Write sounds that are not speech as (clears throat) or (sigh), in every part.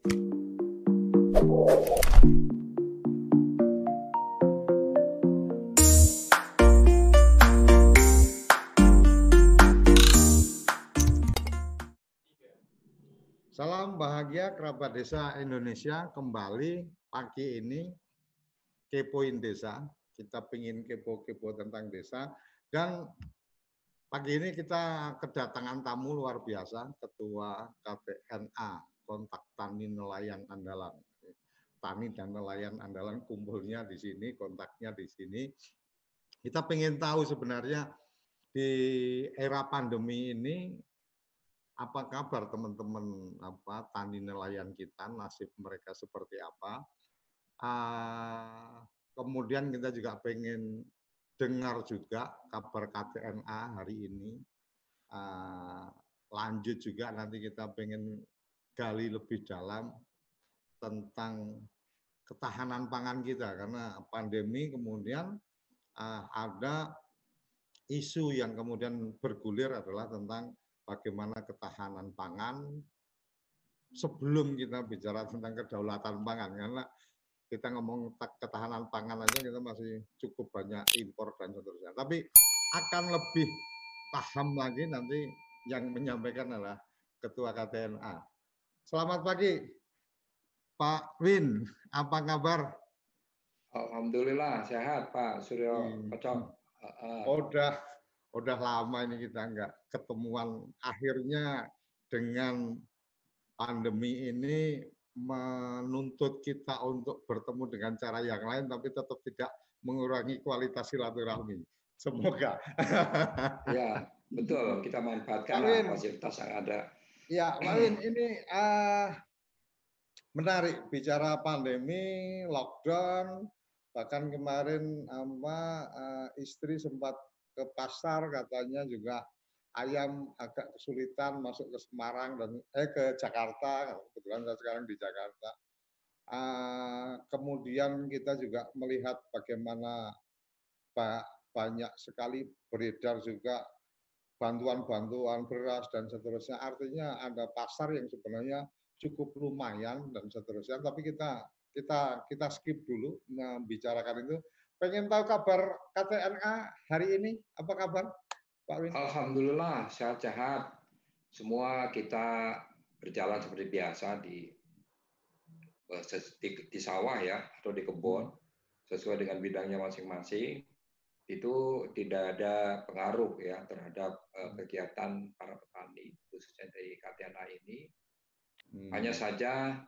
Salam bahagia kerabat desa Indonesia kembali pagi ini kepoin desa. Kita pingin kepo-kepo tentang desa dan pagi ini kita kedatangan tamu luar biasa, Ketua KTNA Kontak Tani Nelayan Andalan. Tani dan nelayan andalan kumpulnya di sini, kontaknya di sini. Kita pengen tahu sebenarnya di era pandemi ini apa kabar teman-teman apa tani nelayan kita nasib mereka seperti apa uh, kemudian kita juga pengen dengar juga kabar KTNA hari ini uh, lanjut juga nanti kita pengen gali lebih dalam tentang ketahanan pangan kita karena pandemi kemudian uh, ada isu yang kemudian bergulir adalah tentang bagaimana ketahanan pangan sebelum kita bicara tentang kedaulatan pangan karena kita ngomong ketahanan pangan aja kita masih cukup banyak impor dan seterusnya. Tapi akan lebih paham lagi nanti yang menyampaikan adalah Ketua KTNA. Selamat pagi, Pak Win. Apa kabar? Alhamdulillah sehat Pak Suryo hmm. Kocok. Oh, (laughs) udah udah lama ini kita nggak ketemuan. Akhirnya dengan pandemi ini menuntut kita untuk bertemu dengan cara yang lain, tapi tetap tidak mengurangi kualitas silaturahmi. Semoga. (laughs) ya, betul. Kita manfaatkan fasilitas yang ada. Ya, Win, ini uh, menarik. Bicara pandemi, lockdown, bahkan kemarin apa uh, istri sempat ke pasar katanya juga ayam agak kesulitan masuk ke Semarang dan eh ke Jakarta. Kebetulan saya sekarang di Jakarta. Uh, kemudian kita juga melihat bagaimana banyak sekali beredar juga bantuan-bantuan beras dan seterusnya artinya ada pasar yang sebenarnya cukup lumayan dan seterusnya tapi kita kita kita skip dulu membicarakan itu Pengen tahu kabar KTNA hari ini? Apa kabar, Pak Win? Alhamdulillah sehat-sehat. Semua kita berjalan seperti biasa di eh, di, di sawah ya atau di kebun sesuai dengan bidangnya masing-masing itu tidak ada pengaruh ya terhadap uh, kegiatan para petani khususnya dari KTNA ini. Hmm. Hanya saja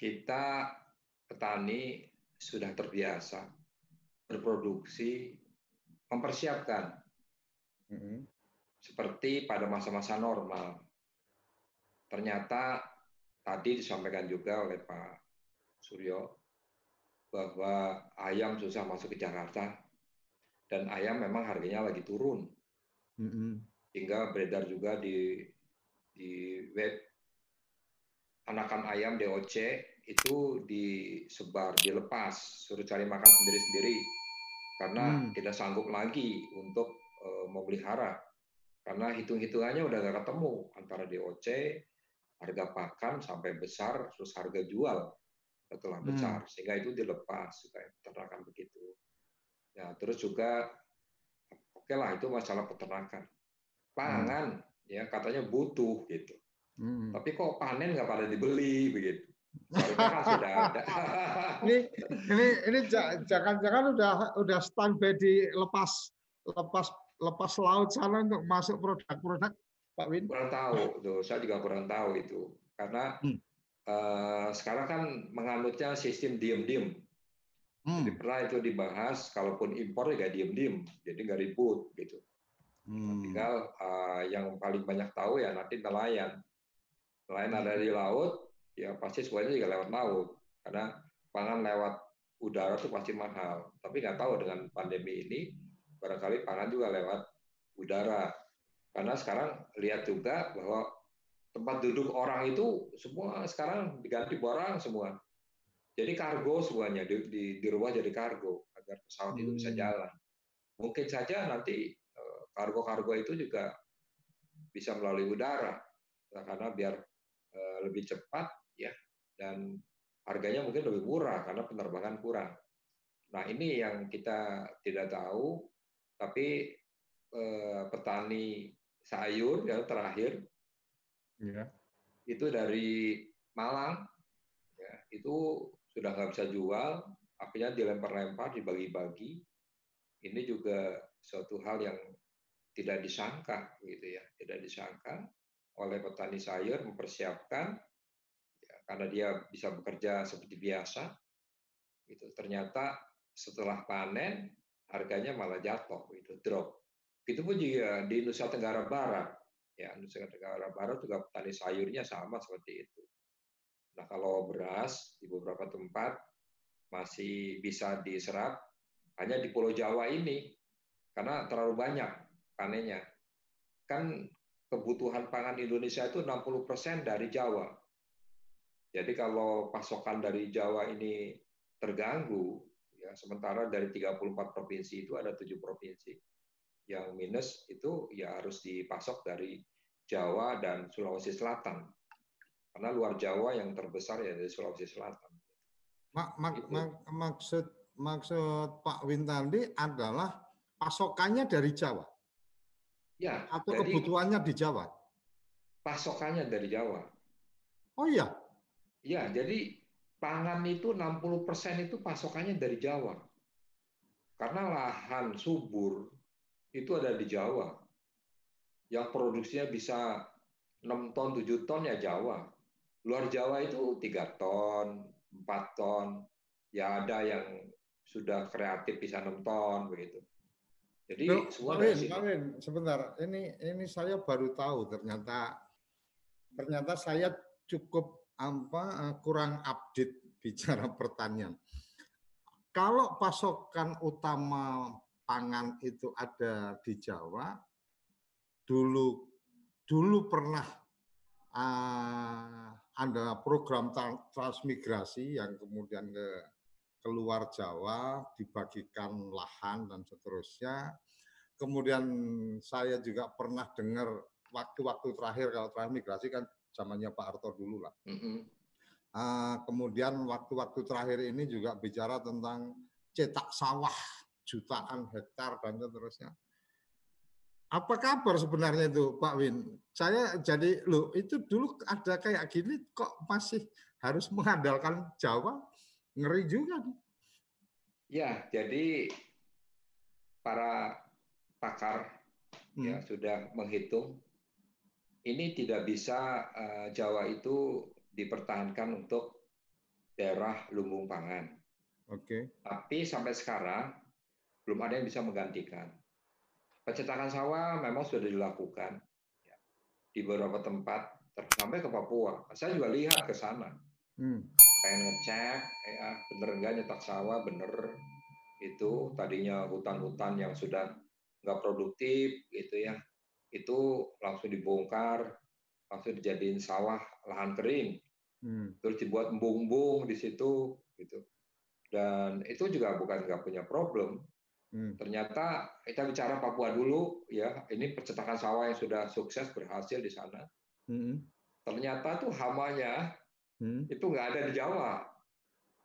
kita petani sudah terbiasa berproduksi, mempersiapkan. Mm-hmm. Seperti pada masa-masa normal. Ternyata tadi disampaikan juga oleh Pak Suryo bahwa ayam susah masuk ke Jakarta dan ayam memang harganya lagi turun. Mm-hmm. Hingga beredar juga di di web anakan ayam DOC itu disebar, dilepas, suruh cari makan sendiri-sendiri karena hmm. tidak sanggup lagi untuk uh, memelihara karena hitung-hitungannya udah gak ketemu antara DOC harga pakan sampai besar terus harga jual setelah hmm. besar hmm. sehingga itu dilepas supaya peternakan begitu ya terus juga oke okay lah itu masalah peternakan pangan hmm. ya katanya butuh gitu hmm. tapi kok panen nggak pada dibeli begitu kan sudah ada. (laughs) ini ini ini jangan-jangan udah udah standby di lepas lepas lepas laut sana untuk masuk produk-produk Pak Win? Kurang tahu, tuh saya juga kurang tahu itu karena hmm. uh, sekarang kan menganutnya sistem diem-diem. Hmm. Jadi pernah itu dibahas, kalaupun impor ya diem-diem, jadi nggak ribut gitu. Hmm. Tinggal uh, yang paling banyak tahu ya nanti nelayan. Nelayan hmm. ada di laut, ya pasti semuanya juga lewat laut karena pangan lewat udara itu pasti mahal. Tapi nggak tahu dengan pandemi ini barangkali pangan juga lewat udara. Karena sekarang lihat juga bahwa tempat duduk orang itu semua sekarang diganti barang semua. Jadi kargo semuanya di, di, jadi kargo agar pesawat itu bisa hmm. jalan. Mungkin saja nanti eh, kargo-kargo itu juga bisa melalui udara karena biar eh, lebih cepat ya dan harganya mungkin lebih murah karena penerbangan kurang. Nah ini yang kita tidak tahu, tapi eh, petani sayur yang terakhir ya. itu dari Malang, ya, itu sudah nggak bisa jual, akhirnya dilempar-lempar, dibagi-bagi. Ini juga suatu hal yang tidak disangka, gitu ya, tidak disangka oleh petani sayur mempersiapkan ya, karena dia bisa bekerja seperti biasa. Gitu. Ternyata setelah panen harganya malah jatuh, itu drop. Itu pun juga di Nusa Tenggara Barat. Ya, Nusa Tenggara Barat juga petani sayurnya sama seperti itu. Nah, kalau beras di beberapa tempat masih bisa diserap hanya di Pulau Jawa ini karena terlalu banyak panennya. Kan kebutuhan pangan Indonesia itu 60% dari Jawa. Jadi kalau pasokan dari Jawa ini terganggu, ya sementara dari 34 provinsi itu ada tujuh provinsi yang minus itu ya harus dipasok dari Jawa dan Sulawesi Selatan. Karena luar Jawa yang terbesar ya dari Sulawesi Selatan. Mak, mak, mak, maksud maksud Pak Wintandi adalah pasokannya dari Jawa. Ya. Atau jadi, kebutuhannya di Jawa. Pasokannya dari Jawa. Oh iya. Ya, jadi pangan itu 60% itu pasokannya dari Jawa. Karena lahan subur itu ada di Jawa. Yang produksinya bisa 6 ton, 7 ton ya Jawa. Luar Jawa itu tiga ton, empat ton, ya ada yang sudah kreatif bisa enam ton begitu. Jadi Loh, semua Kawin, Kawin, sebentar. Ini ini saya baru tahu ternyata ternyata saya cukup apa eh, kurang update bicara (laughs) pertanian. Kalau pasokan utama pangan itu ada di Jawa, dulu dulu pernah uh, ada program transmigrasi yang kemudian ke keluar Jawa, dibagikan lahan dan seterusnya. Kemudian saya juga pernah dengar waktu-waktu terakhir kalau transmigrasi kan zamannya Pak Harto dulu lah. Mm -hmm. uh, kemudian waktu-waktu terakhir ini juga bicara tentang cetak sawah jutaan hektar dan seterusnya. Apa kabar sebenarnya itu Pak Win? Saya jadi lo itu dulu ada kayak gini kok masih harus mengandalkan Jawa ngeri juga. Ya, jadi para pakar hmm. ya sudah menghitung ini tidak bisa uh, Jawa itu dipertahankan untuk daerah lumbung pangan. Oke. Okay. Tapi sampai sekarang belum ada yang bisa menggantikan. Pencetakan sawah memang sudah dilakukan ya, di beberapa tempat, sampai ke Papua. Saya juga lihat ke sana. Hmm. Pengen ngecek, ya, bener nggak nyetak sawah, bener. Itu tadinya hutan-hutan yang sudah nggak produktif, gitu ya. Itu langsung dibongkar, langsung dijadiin sawah lahan kering. Hmm. Terus dibuat embung-embung di situ, gitu. Dan itu juga bukan nggak punya problem, Hmm. Ternyata kita bicara Papua dulu, ya ini percetakan sawah yang sudah sukses berhasil di sana. Hmm. Ternyata tuh hamanya hmm. itu nggak ada di Jawa.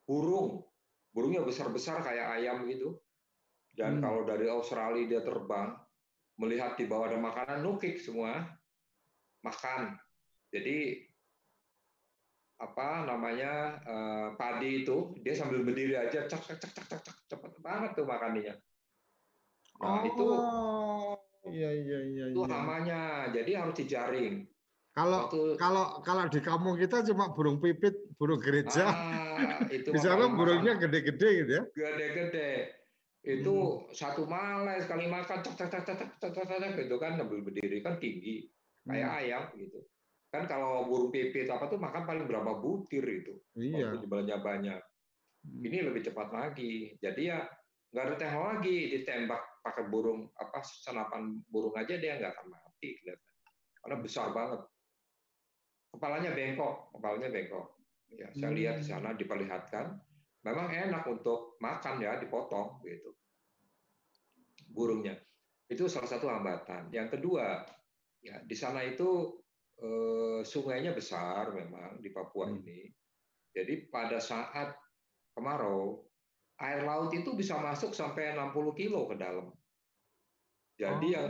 Burung, burungnya besar-besar kayak ayam gitu. Dan hmm. kalau dari Australia dia terbang, melihat di bawah ada makanan nukik semua, makan. Jadi apa namanya uh, padi itu dia sambil berdiri aja cak cak cak cak cak cepat banget tuh makannya Nah, oh, itu iya iya iya. Itu iya. hamanya, jadi harus dijaring. Kalau Waktu, kalau kalau di kampung kita cuma burung pipit, burung gereja. Ah, itu di sana burungnya gede-gede gitu ya. Gede-gede. Itu hmm. satu malam sekali makan cak cak cak cak cak gitu kan sambil berdiri kan tinggi kayak hmm. ayam gitu. Kan kalau burung pipit apa tuh makan paling berapa butir itu. Iya. Waktu jumlahnya banyak. Hmm. Ini lebih cepat lagi. Jadi ya nggak ada teknologi ditembak pakai burung apa senapan burung aja dia nggak akan mati kelihatan karena besar banget kepalanya bengkok kepalanya bengkok ya saya hmm. lihat di sana diperlihatkan memang enak untuk makan ya dipotong gitu burungnya itu salah satu hambatan yang kedua ya di sana itu eh, sungainya besar memang di Papua hmm. ini. Jadi pada saat kemarau, air laut itu bisa masuk sampai 60 kilo ke dalam. Jadi oh. yang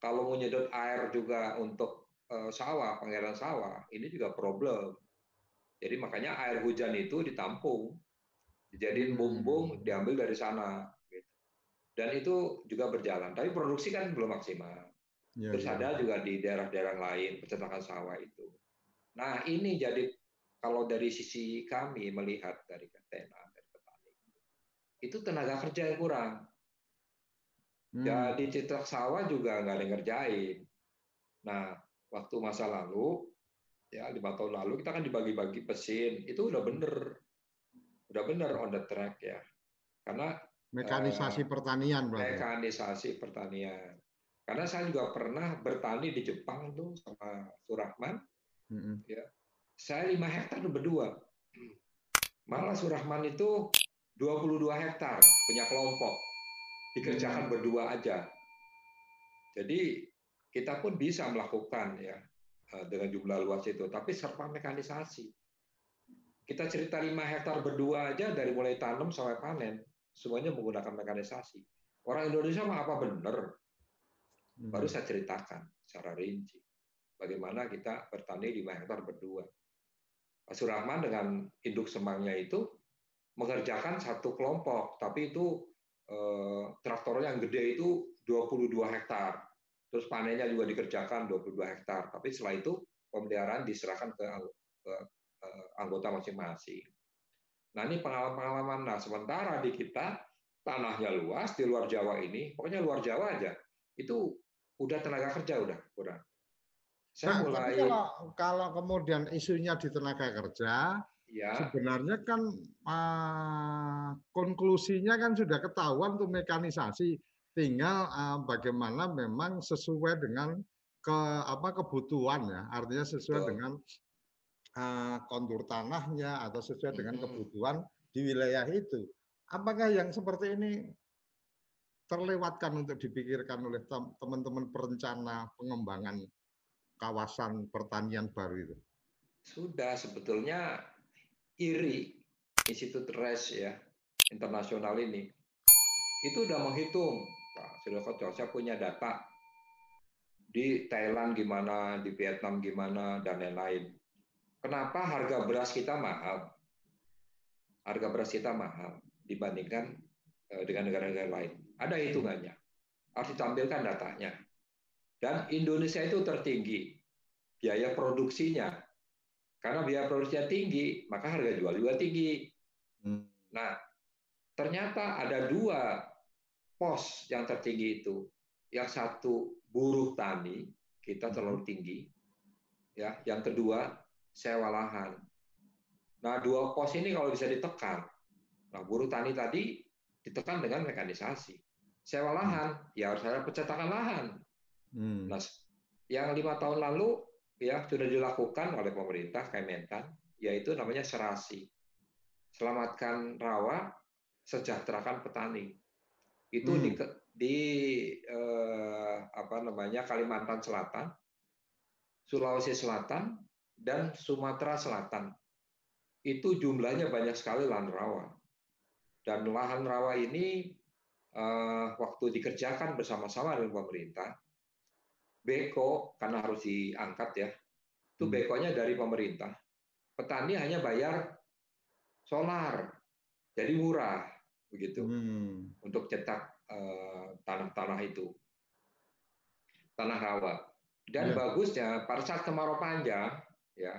kalau mau nyedot air juga untuk uh, sawah, pengairan sawah, ini juga problem. Jadi makanya air hujan itu ditampung, dijadiin bumbung, hmm. diambil dari sana. Gitu. Dan itu juga berjalan. Tapi produksi kan belum maksimal. Ya, Terus ya. ada juga di daerah-daerah lain peternakan sawah itu. Nah ini jadi kalau dari sisi kami melihat dari Katena, itu tenaga kerja yang kurang. Hmm. Jadi citra sawah juga nggak ada yang ngerjain. Nah, waktu masa lalu, ya lima tahun lalu kita kan dibagi-bagi pesin, itu udah bener, udah bener on the track ya. Karena mekanisasi uh, pertanian, berarti. Mekanisasi pertanian. Karena saya juga pernah bertani di Jepang tuh sama Surahman, mm -hmm. ya saya 5 hektar berdua. Malah Surahman itu 22 hektar punya kelompok. Dikerjakan hmm. berdua aja. Jadi kita pun bisa melakukan ya eh, dengan jumlah luas itu, tapi serta mekanisasi. Kita cerita 5 hektar berdua aja dari mulai tanam sampai panen, semuanya menggunakan mekanisasi. Orang Indonesia mah apa bener? Baru hmm. saya ceritakan secara rinci. Bagaimana kita bertani 5 hektar berdua. Pak Surahman dengan induk semangnya itu mengerjakan satu kelompok, tapi itu eh, traktornya yang gede itu 22 hektar. Terus panennya juga dikerjakan 22 hektar. Tapi setelah itu pemeliharaan diserahkan ke, ke eh, anggota masing-masing. Nah ini pengalaman-pengalaman. Nah sementara di kita tanahnya luas di luar Jawa ini, pokoknya luar Jawa aja, itu udah tenaga kerja udah kurang. Saya nah, mulai... tapi kalau kalau kemudian isunya di tenaga kerja, ya. sebenarnya kan uh, konklusinya kan sudah ketahuan tuh mekanisasi, tinggal uh, bagaimana memang sesuai dengan ke apa kebutuhan ya, artinya sesuai Betul. dengan uh, kontur tanahnya atau sesuai dengan kebutuhan di wilayah itu. Apakah yang seperti ini terlewatkan untuk dipikirkan oleh teman-teman perencana pengembangan kawasan pertanian baru itu? Sudah sebetulnya IRI, Institut Res ya, internasional ini, itu sudah menghitung, Pak sudah kocok, saya punya data di Thailand gimana, di Vietnam gimana, dan lain-lain. Kenapa harga beras kita mahal? Harga beras kita mahal dibandingkan eh, dengan negara-negara lain. Ada hitungannya. Harus ditampilkan datanya. Dan Indonesia itu tertinggi biaya produksinya. Karena biaya produksinya tinggi, maka harga jual juga tinggi. Hmm. Nah, ternyata ada dua pos yang tertinggi itu. Yang satu buruh tani, kita hmm. terlalu tinggi. Ya, yang kedua sewa lahan. Nah, dua pos ini kalau bisa ditekan. Nah, buruh tani tadi ditekan dengan mekanisasi. Sewa lahan, ya harus ada pencetakan lahan. Hmm. Nah, yang lima tahun lalu ya sudah dilakukan oleh pemerintah Kementan, yaitu namanya serasi. Selamatkan rawa, sejahterakan petani. Itu hmm. di, di eh, apa namanya Kalimantan Selatan, Sulawesi Selatan, dan Sumatera Selatan. Itu jumlahnya banyak sekali lahan rawa. Dan lahan rawa ini eh, waktu dikerjakan bersama-sama dengan pemerintah, beko karena harus diangkat ya. Itu hmm. bekonya dari pemerintah. Petani hanya bayar solar. Jadi murah begitu. Hmm. Untuk cetak uh, tanah-tanah itu. Tanah rawa. Dan ya. bagusnya pada saat kemarau panjang ya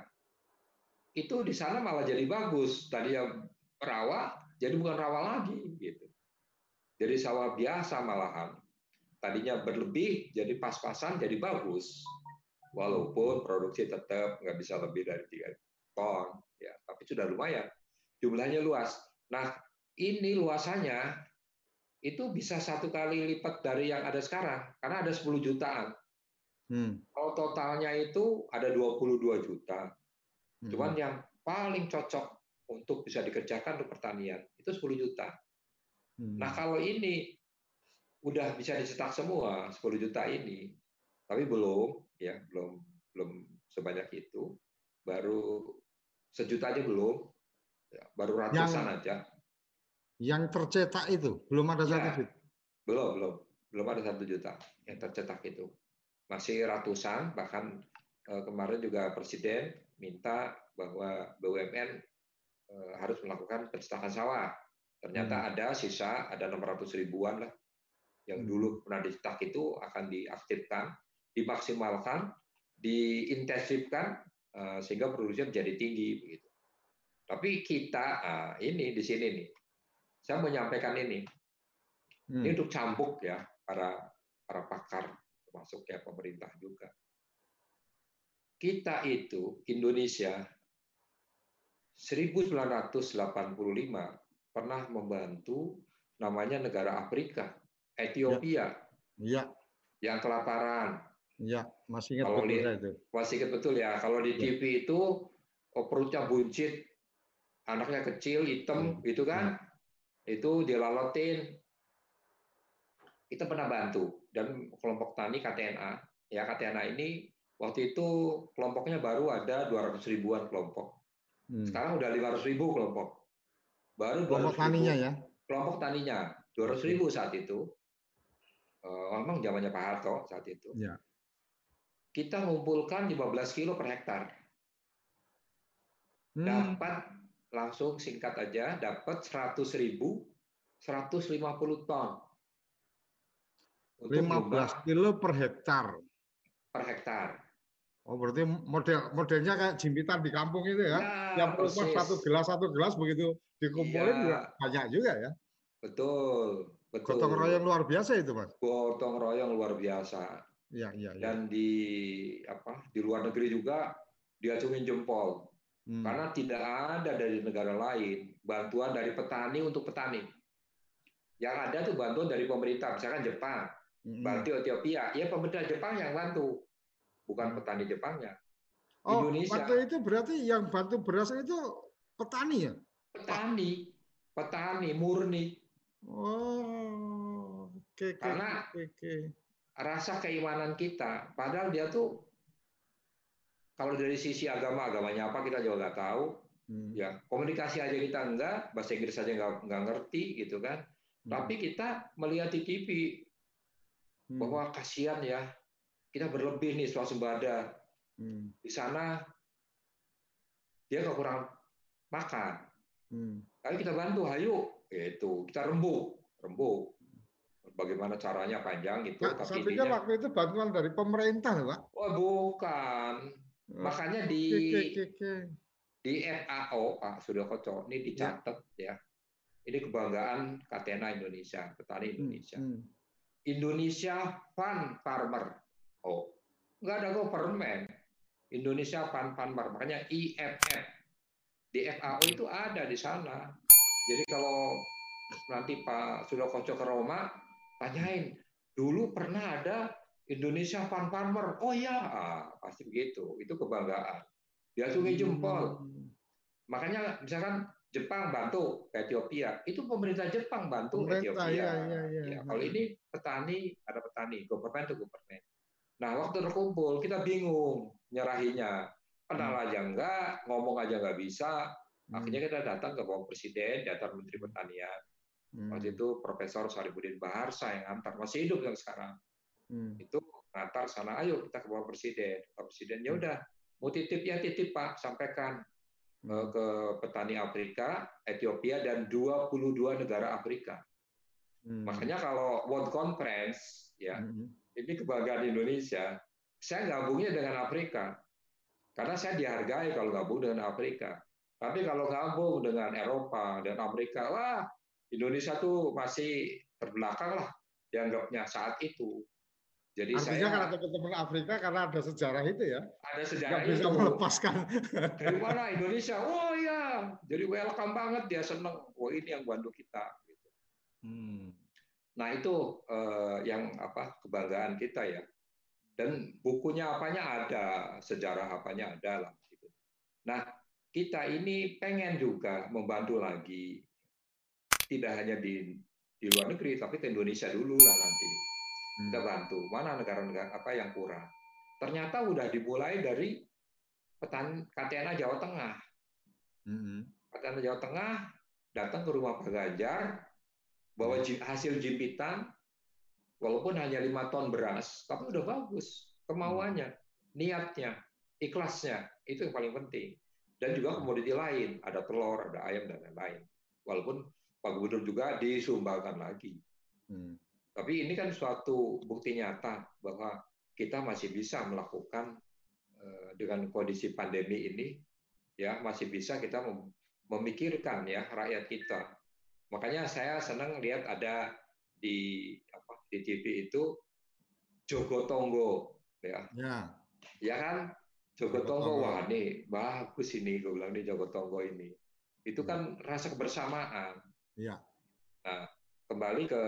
itu di sana malah jadi bagus. Tadi ya rawa jadi bukan rawa lagi gitu. Jadi sawah biasa malahan tadinya berlebih jadi pas-pasan jadi bagus walaupun produksi tetap nggak bisa lebih dari tiga ton ya tapi sudah lumayan jumlahnya luas nah ini luasannya itu bisa satu kali lipat dari yang ada sekarang karena ada 10 jutaan hmm. kalau totalnya itu ada 22 juta hmm. cuman yang paling cocok untuk bisa dikerjakan untuk pertanian itu 10 juta hmm. nah kalau ini udah bisa dicetak semua 10 juta ini, tapi belum ya belum belum sebanyak itu, baru sejuta aja belum, ya, baru ratusan yang, aja. Yang tercetak itu belum ada ya, satu juta. Belum, belum, belum ada satu juta yang tercetak itu. Masih ratusan, bahkan eh, kemarin juga Presiden minta bahwa BUMN eh, harus melakukan pencetakan sawah. Ternyata hmm. ada sisa, ada 600 ribuan lah yang dulu pernah dicetak itu akan diaktifkan, dimaksimalkan, diintensifkan eh, sehingga produksi menjadi tinggi begitu. Tapi kita ah, ini di sini nih, saya menyampaikan ini, hmm. ini untuk cambuk ya para para pakar termasuk ya pemerintah juga. Kita itu Indonesia 1985 pernah membantu namanya negara Afrika, Ethiopia. Ya. Yang kelaparan. Ya, masih ingat kalau betul di, itu. Masih ingat betul ya. Kalau di ya. TV itu oh, perutnya buncit, anaknya kecil, hitam, ya. gitu kan? Ya. Itu dilalotin. Kita pernah bantu dan kelompok tani KTNA. Ya KTNA ini waktu itu kelompoknya baru ada 200 ribuan kelompok. Hmm. Sekarang udah 500 ribu kelompok. Baru kelompok taninya ya? Kelompok taninya 200 ribu saat itu. Uh, memang zamannya Pak Harto saat itu. Ya. Kita mengumpulkan 15 kilo per hektar. Hmm. Dapat langsung singkat aja dapat 100 ribu 150 ton. Untuk 15 kilo per hektar. Per hektar. Oh berarti model modelnya kayak jimpitan di kampung itu ya? ya yang perempuan satu gelas satu gelas begitu dikumpulin ya. banyak juga ya? Betul, betul. Gotong royong luar biasa itu mas? Gotong royong luar biasa. Iya iya. Ya. Dan di apa di luar negeri juga diacungin jempol hmm. karena tidak ada dari negara lain bantuan dari petani untuk petani. Yang ada tuh bantuan dari pemerintah, misalkan Jepang, hmm. bantu Ethiopia, ya pemerintah Jepang yang bantu bukan petani Jepangnya. Oh, Indonesia. Waktu itu berarti yang bantu beras itu petani ya? Petani, petani murni. Oh, oke. Okay, Karena okay, okay. rasa keimanan kita, padahal dia tuh kalau dari sisi agama agamanya apa kita juga nggak tahu. Hmm. Ya komunikasi aja kita enggak, bahasa Inggris aja nggak nggak ngerti gitu kan. Hmm. Tapi kita melihat di TV hmm. bahwa kasihan ya kita berlebih nih swasembada. Hmm. Di sana dia kekurangan makan. Hmm. Ayo kita bantu, ayo. Itu kita rembuk, rembuk. Bagaimana caranya panjang itu. Nah, tapi saya pikir waktu itu bantuan dari pemerintah, Pak. Oh, bukan. Oh. Makanya di oke, oke, di FAO Pak Suryo Koco ini dicatat ya. ya. Ini kebanggaan Katena Indonesia, petani hmm, Indonesia. Hmm. Hmm. Indonesia Fund Farmer. Oh, nggak ada government. Indonesia Pan Panmar, makanya IFF di FAO itu ada di sana. Jadi kalau nanti Pak Sudokoco ke Roma, tanyain dulu pernah ada Indonesia Pan Farmer. Oh ya, ah, pasti begitu. Itu kebanggaan. Dia jempol. Hmm. Makanya misalkan Jepang bantu Ethiopia, itu pemerintah Jepang bantu pemerintah, Ethiopia. Ya, ya, ya. Ya, kalau ini petani ada petani, government itu government. Nah, waktu terkumpul kita bingung nyerahinya. Kenal hmm. aja enggak, ngomong aja enggak bisa. Hmm. Akhirnya kita datang ke Bapak Presiden, datang Menteri Pertanian. Hmm. Waktu itu Profesor Saripudin Baharsa yang antar, masih hidup yang sekarang. Hmm. Itu ngantar sana, ayo kita ke Bapak Presiden. Bapak Presiden, ya udah, mau titip ya titip Pak, sampaikan hmm. ke petani Afrika, Ethiopia, dan 22 negara Afrika. Hmm. Makanya kalau World Conference, ya, hmm ini kebanggaan Indonesia. Saya gabungnya dengan Afrika. Karena saya dihargai kalau gabung dengan Afrika. Tapi kalau gabung dengan Eropa dan Amerika, wah Indonesia tuh masih terbelakang lah dianggapnya saat itu. Jadi Artinya saya karena teman-teman Afrika karena ada sejarah itu ya. Ada sejarah Gak bisa melepaskan. Dari mana Indonesia? Oh ya, jadi welcome banget dia seneng. Oh ini yang bantu kita. Gitu. Hmm. Nah itu eh, yang apa kebanggaan kita ya. Dan bukunya apanya ada, sejarah apanya ada lah. Gitu. Nah kita ini pengen juga membantu lagi, tidak hanya di di luar negeri, tapi ke Indonesia dulu lah nanti. Kita hmm. bantu mana negara-negara apa yang kurang. Ternyata udah dimulai dari petani KTNA Jawa Tengah. Mm-hmm. KTNA Jawa Tengah datang ke rumah Pak Ganjar, bawa mm-hmm. hasil jimpitan, walaupun hanya lima ton beras, tapi udah bagus kemauannya, niatnya, ikhlasnya, itu yang paling penting. Dan juga komoditi lain, ada telur, ada ayam dan lain-lain. Walaupun Pak Gubernur juga disumbangkan lagi. Hmm. Tapi ini kan suatu bukti nyata bahwa kita masih bisa melakukan eh, dengan kondisi pandemi ini, ya masih bisa kita memikirkan ya rakyat kita. Makanya saya senang lihat ada di apa di TV itu Joko Tonggo ya. Ya. Ya kan Joko Tonggo wah nih bagus ini gue bilang nih Joko Tonggo ini. Itu kan ya. rasa kebersamaan. Ya. Nah, kembali ke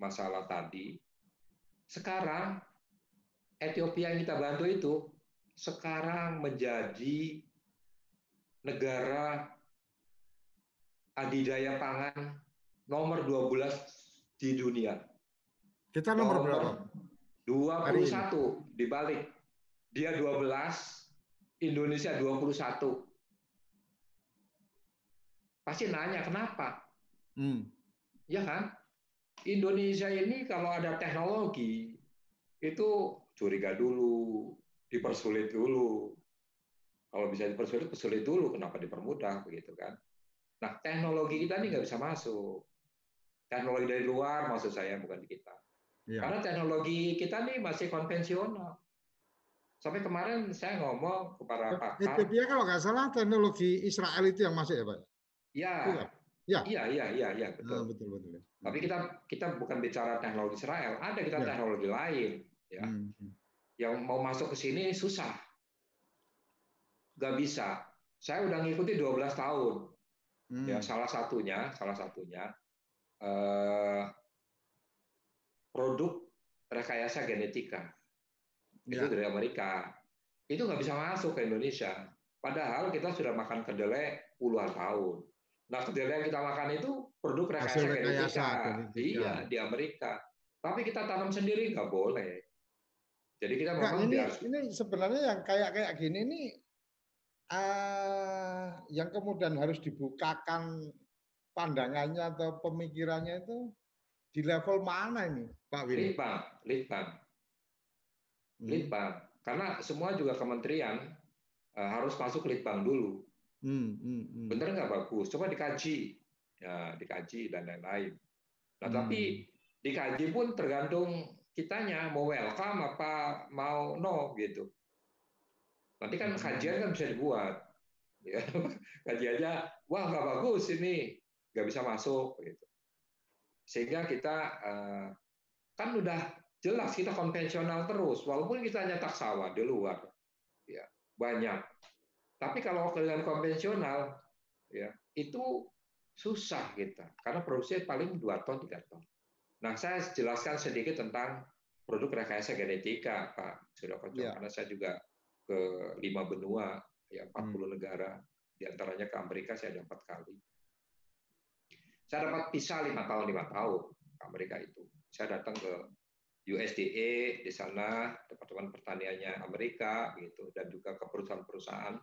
masalah tadi. Sekarang Ethiopia yang kita bantu itu sekarang menjadi negara adidaya pangan nomor 12 di dunia. Kita nomor, nomor berapa? 21 dibalik. Dia 12, Indonesia 21. Pasti nanya kenapa? Hmm. Ya kan? Indonesia ini kalau ada teknologi itu curiga dulu, dipersulit dulu. Kalau bisa dipersulit, persulit dulu. Kenapa dipermudah begitu kan? Nah, teknologi kita ini nggak bisa masuk. Teknologi dari luar, maksud saya bukan di kita. Ya. Karena teknologi kita nih masih konvensional. Sampai kemarin saya ngomong kepada pakar. Ethiopia kalau nggak salah teknologi Israel itu yang masuk ya, Pak? Ya. Ya. Iya, iya, iya, iya, betul. Oh, betul, betul. Tapi kita kita bukan bicara teknologi Israel, ada kita ya. teknologi lain, ya. Hmm, hmm. Yang mau masuk ke sini susah. Gak bisa. Saya udah ngikuti 12 tahun. Hmm. Ya, salah satunya, salah satunya eh, produk rekayasa genetika. Ya. Itu dari Amerika. Itu nggak bisa masuk ke Indonesia. Padahal kita sudah makan kedelai puluhan tahun Nah, kedelai yang kita makan itu produk rekayasa genetika. Iya, di Amerika. Tapi kita tanam sendiri nggak boleh. Jadi kita memang ini, harus... ini sebenarnya yang kayak kayak gini ini uh, yang kemudian harus dibukakan pandangannya atau pemikirannya itu di level mana ini, Pak Willy? Litbang, Litbang. Hmm. Litbang. Karena semua juga kementerian uh, harus masuk Litbang dulu. Hmm, hmm, hmm. Bener nggak bagus? Coba dikaji, ya dikaji dan lain-lain. Nah hmm. tapi dikaji pun tergantung kitanya mau welcome apa mau no gitu. Nanti kan hmm. kajian kan bisa dibuat, ya (laughs) kajiannya wah nggak bagus ini nggak bisa masuk gitu. Sehingga kita uh, kan udah jelas kita konvensional terus, walaupun kita nyetak sawah di luar, ya banyak tapi kalau dengan konvensional, ya itu susah kita, karena produksi paling 2 ton, 3 ton. Nah, saya jelaskan sedikit tentang produk rekayasa genetika, Pak Surya ya. karena saya juga ke lima benua, ya 40 hmm. negara, di antaranya ke Amerika saya ada empat kali. Saya dapat visa lima tahun lima tahun ke Amerika itu. Saya datang ke USDA di sana, Departemen Pertaniannya Amerika, gitu, dan juga ke perusahaan-perusahaan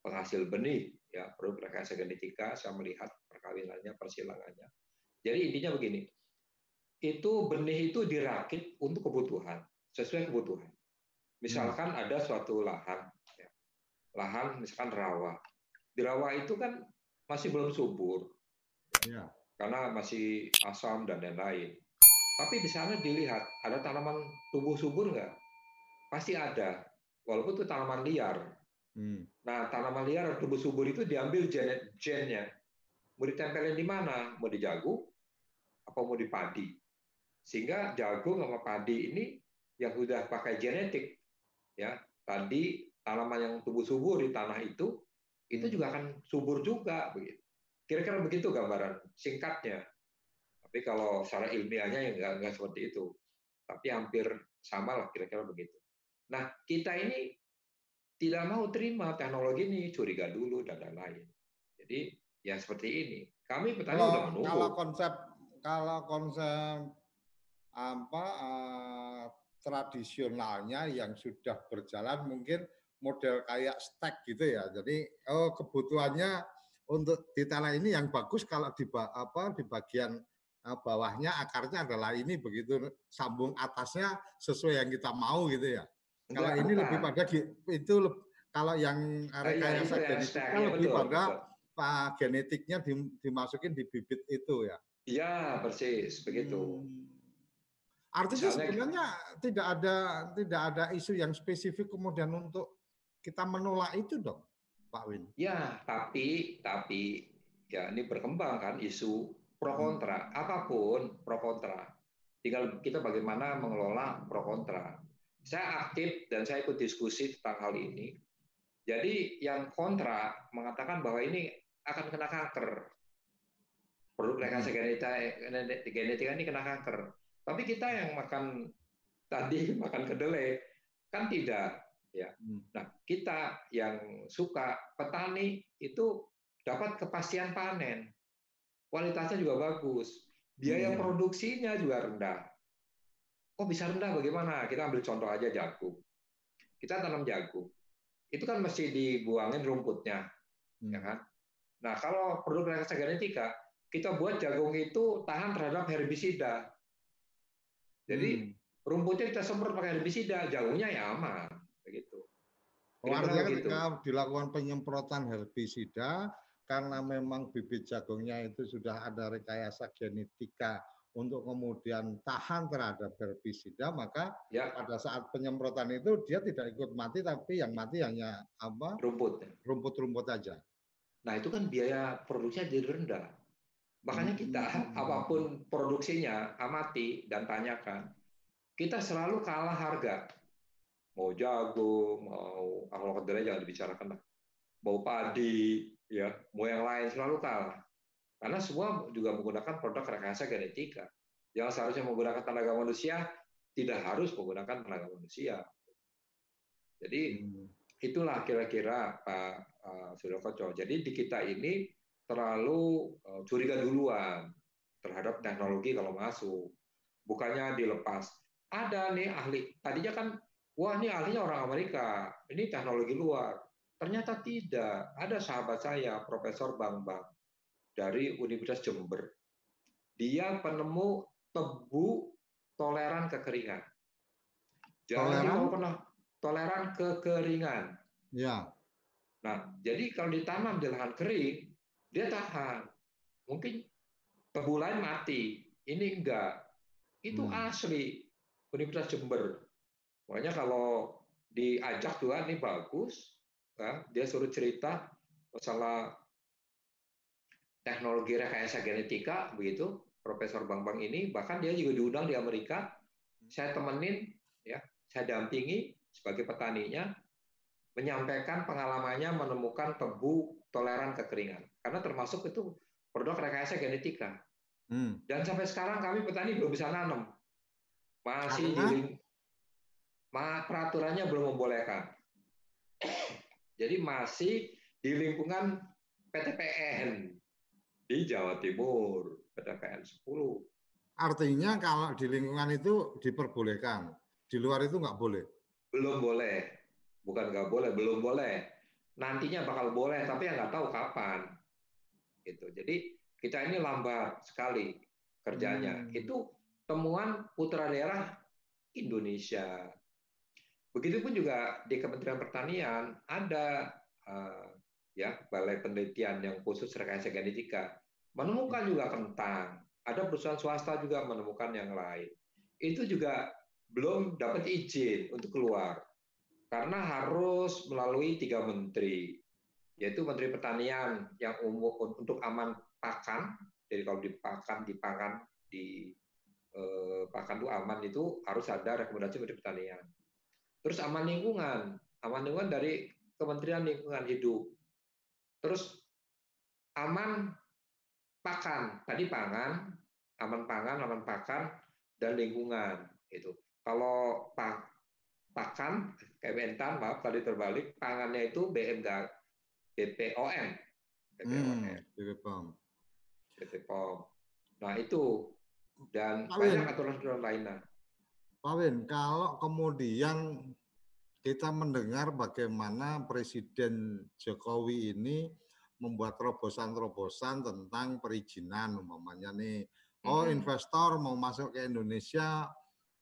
penghasil benih, ya produk rekayasa genetika, saya melihat perkawinannya, persilangannya. Jadi intinya begini, itu benih itu dirakit untuk kebutuhan, sesuai kebutuhan. Misalkan hmm. ada suatu lahan, ya, lahan misalkan rawa. Di rawa itu kan masih belum subur, ya. karena masih asam dan lain-lain. Tapi di sana dilihat ada tanaman tumbuh subur nggak? Pasti ada, walaupun itu tanaman liar. Hmm. Nah, tanaman liar atau tumbuh subur itu diambil gen gennya. Mau ditempelin di mana? Mau di jagung? Apa mau di padi? Sehingga jagung sama padi ini yang sudah pakai genetik, ya tadi tanaman yang tumbuh subur di tanah itu, itu hmm. juga akan subur juga begitu. Kira-kira begitu gambaran singkatnya. Tapi kalau secara ilmiahnya ya nggak, nggak seperti itu. Tapi hampir sama lah kira-kira begitu. Nah, kita ini tidak mau terima teknologi ini, curiga dulu dan lain-lain. Jadi ya seperti ini. Kami petani kalau, udah menunggu. Kalau konsep kalau konsep apa uh, tradisionalnya yang sudah berjalan mungkin model kayak stack gitu ya. Jadi oh kebutuhannya untuk di tanah ini yang bagus kalau di apa di bagian bawahnya akarnya adalah ini begitu sambung atasnya sesuai yang kita mau gitu ya. Enggak, kalau ini lebih pada itu kalau yang kayak genetika ya, lebih betul, pada betul. genetiknya dimasukin di bibit itu ya. Iya, persis begitu. Hmm. Artinya Misalnya, sebenarnya tidak ada tidak ada isu yang spesifik kemudian untuk kita menolak itu dong, Pak Win. Ya, tapi tapi ya ini berkembang kan isu pro hmm. kontra, apa pun pro kontra. Tinggal kita bagaimana mengelola pro kontra. Saya aktif dan saya ikut diskusi tentang hal ini. Jadi yang kontra mengatakan bahwa ini akan kena kanker. Produk rekayasa hmm. genetika ini kena kanker. Tapi kita yang makan tadi (laughs) makan kedelai kan tidak ya. Hmm. Nah, kita yang suka petani itu dapat kepastian panen. Kualitasnya juga bagus. Biaya hmm. produksinya juga rendah. Kok bisa rendah bagaimana? Kita ambil contoh aja jagung. Kita tanam jagung. Itu kan mesti dibuangin rumputnya, hmm. ya kan? Nah, kalau produk rekayasa genetika, kita buat jagung itu tahan terhadap herbisida. Jadi hmm. rumputnya kita semprot pakai herbisida, jauhnya ya aman, begitu. Oh, artinya gitu. ketika dilakukan penyemprotan herbisida karena memang bibit jagungnya itu sudah ada rekayasa genetika untuk kemudian tahan terhadap herbisida, maka ya. pada saat penyemprotan itu dia tidak ikut mati, tapi yang mati hanya apa? Rumput. Rumput-rumput aja. Nah itu kan biaya produksinya jadi rendah. Makanya kita hmm. apa pun produksinya amati dan tanyakan. Kita selalu kalah harga. Mau jagung, mau ah, kalau kedelai jangan dibicarakan lah. Mau padi, ya, mau yang lain selalu kalah. Karena semua juga menggunakan produk rekayasa genetika. Yang seharusnya menggunakan tenaga manusia tidak harus menggunakan tenaga manusia. Jadi hmm. itulah kira-kira Pak uh, Sudokoco. Jadi di kita ini terlalu uh, curiga duluan terhadap teknologi kalau masuk. Bukannya dilepas. Ada nih ahli, tadinya kan, wah ini ahlinya orang Amerika, ini teknologi luar. Ternyata tidak. Ada sahabat saya, Profesor Bang Bang, dari Universitas Jember. Dia penemu tebu toleran kekeringan. Jadi toleran? pernah toleran kekeringan. Ya. Nah, jadi kalau ditanam di lahan kering, dia tahan. Mungkin tebu lain mati, ini enggak. Itu hmm. asli Universitas Jember. Makanya kalau diajak juga ini bagus, dia suruh cerita masalah teknologi rekayasa genetika begitu Profesor Bang Bang ini bahkan dia juga diundang di Amerika saya temenin ya saya dampingi sebagai petaninya menyampaikan pengalamannya menemukan tebu toleran kekeringan karena termasuk itu produk rekayasa genetika. Hmm. Dan sampai sekarang kami petani belum bisa nanam. Masih di ma, peraturannya belum membolehkan. Jadi masih di lingkungan PTPN di Jawa Timur, PTPN 10. Artinya kalau di lingkungan itu diperbolehkan, di luar itu nggak boleh? Belum boleh, bukan nggak boleh, belum boleh. Nantinya bakal boleh, tapi yang nggak tahu kapan gitu. Jadi kita ini lambat sekali kerjanya. Hmm. Itu temuan putra daerah Indonesia. Begitupun juga di Kementerian Pertanian ada uh, ya balai penelitian yang khusus rekayasa genetika menemukan juga kentang. Ada perusahaan swasta juga menemukan yang lain. Itu juga belum dapat izin untuk keluar karena harus melalui tiga menteri yaitu Menteri Pertanian yang umum untuk aman pakan. Jadi kalau dipakan, dipakan, di eh, pakan itu aman itu harus ada rekomendasi Menteri Pertanian. Terus aman lingkungan, aman lingkungan dari Kementerian Lingkungan Hidup. Terus aman pakan, tadi pangan, aman pangan, aman pakan, dan lingkungan itu. Kalau pak, pakan, Kementan, maaf tadi terbalik, pangannya itu BMG, BPOM. BPOM. Hmm, BPOM. BPOM. Nah itu dan Pak banyak aturan-aturan lainnya. Pak Win, kalau kemudian kita mendengar bagaimana Presiden Jokowi ini membuat terobosan-terobosan tentang perizinan umpamanya nih. Oh investor mau masuk ke Indonesia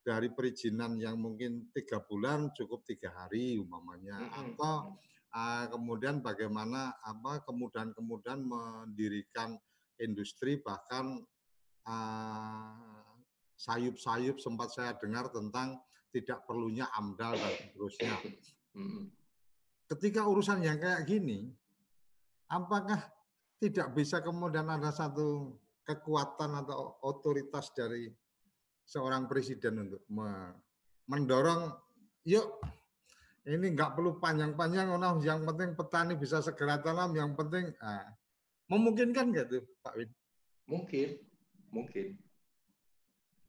dari perizinan yang mungkin tiga bulan cukup tiga hari umpamanya. Atau uh, kemudian bagaimana apa kemudahan-kemudahan mendirikan industri bahkan sayup-sayup sempat saya dengar tentang tidak perlunya AMDAL dan seterusnya. Ketika urusan yang kayak gini, apakah tidak bisa kemudian ada satu kekuatan atau otoritas dari seorang presiden untuk mendorong, yuk ini nggak perlu panjang-panjang, yang penting petani bisa segera tanam, yang penting ah, memungkinkan nggak tuh Pak Win? Mungkin, mungkin.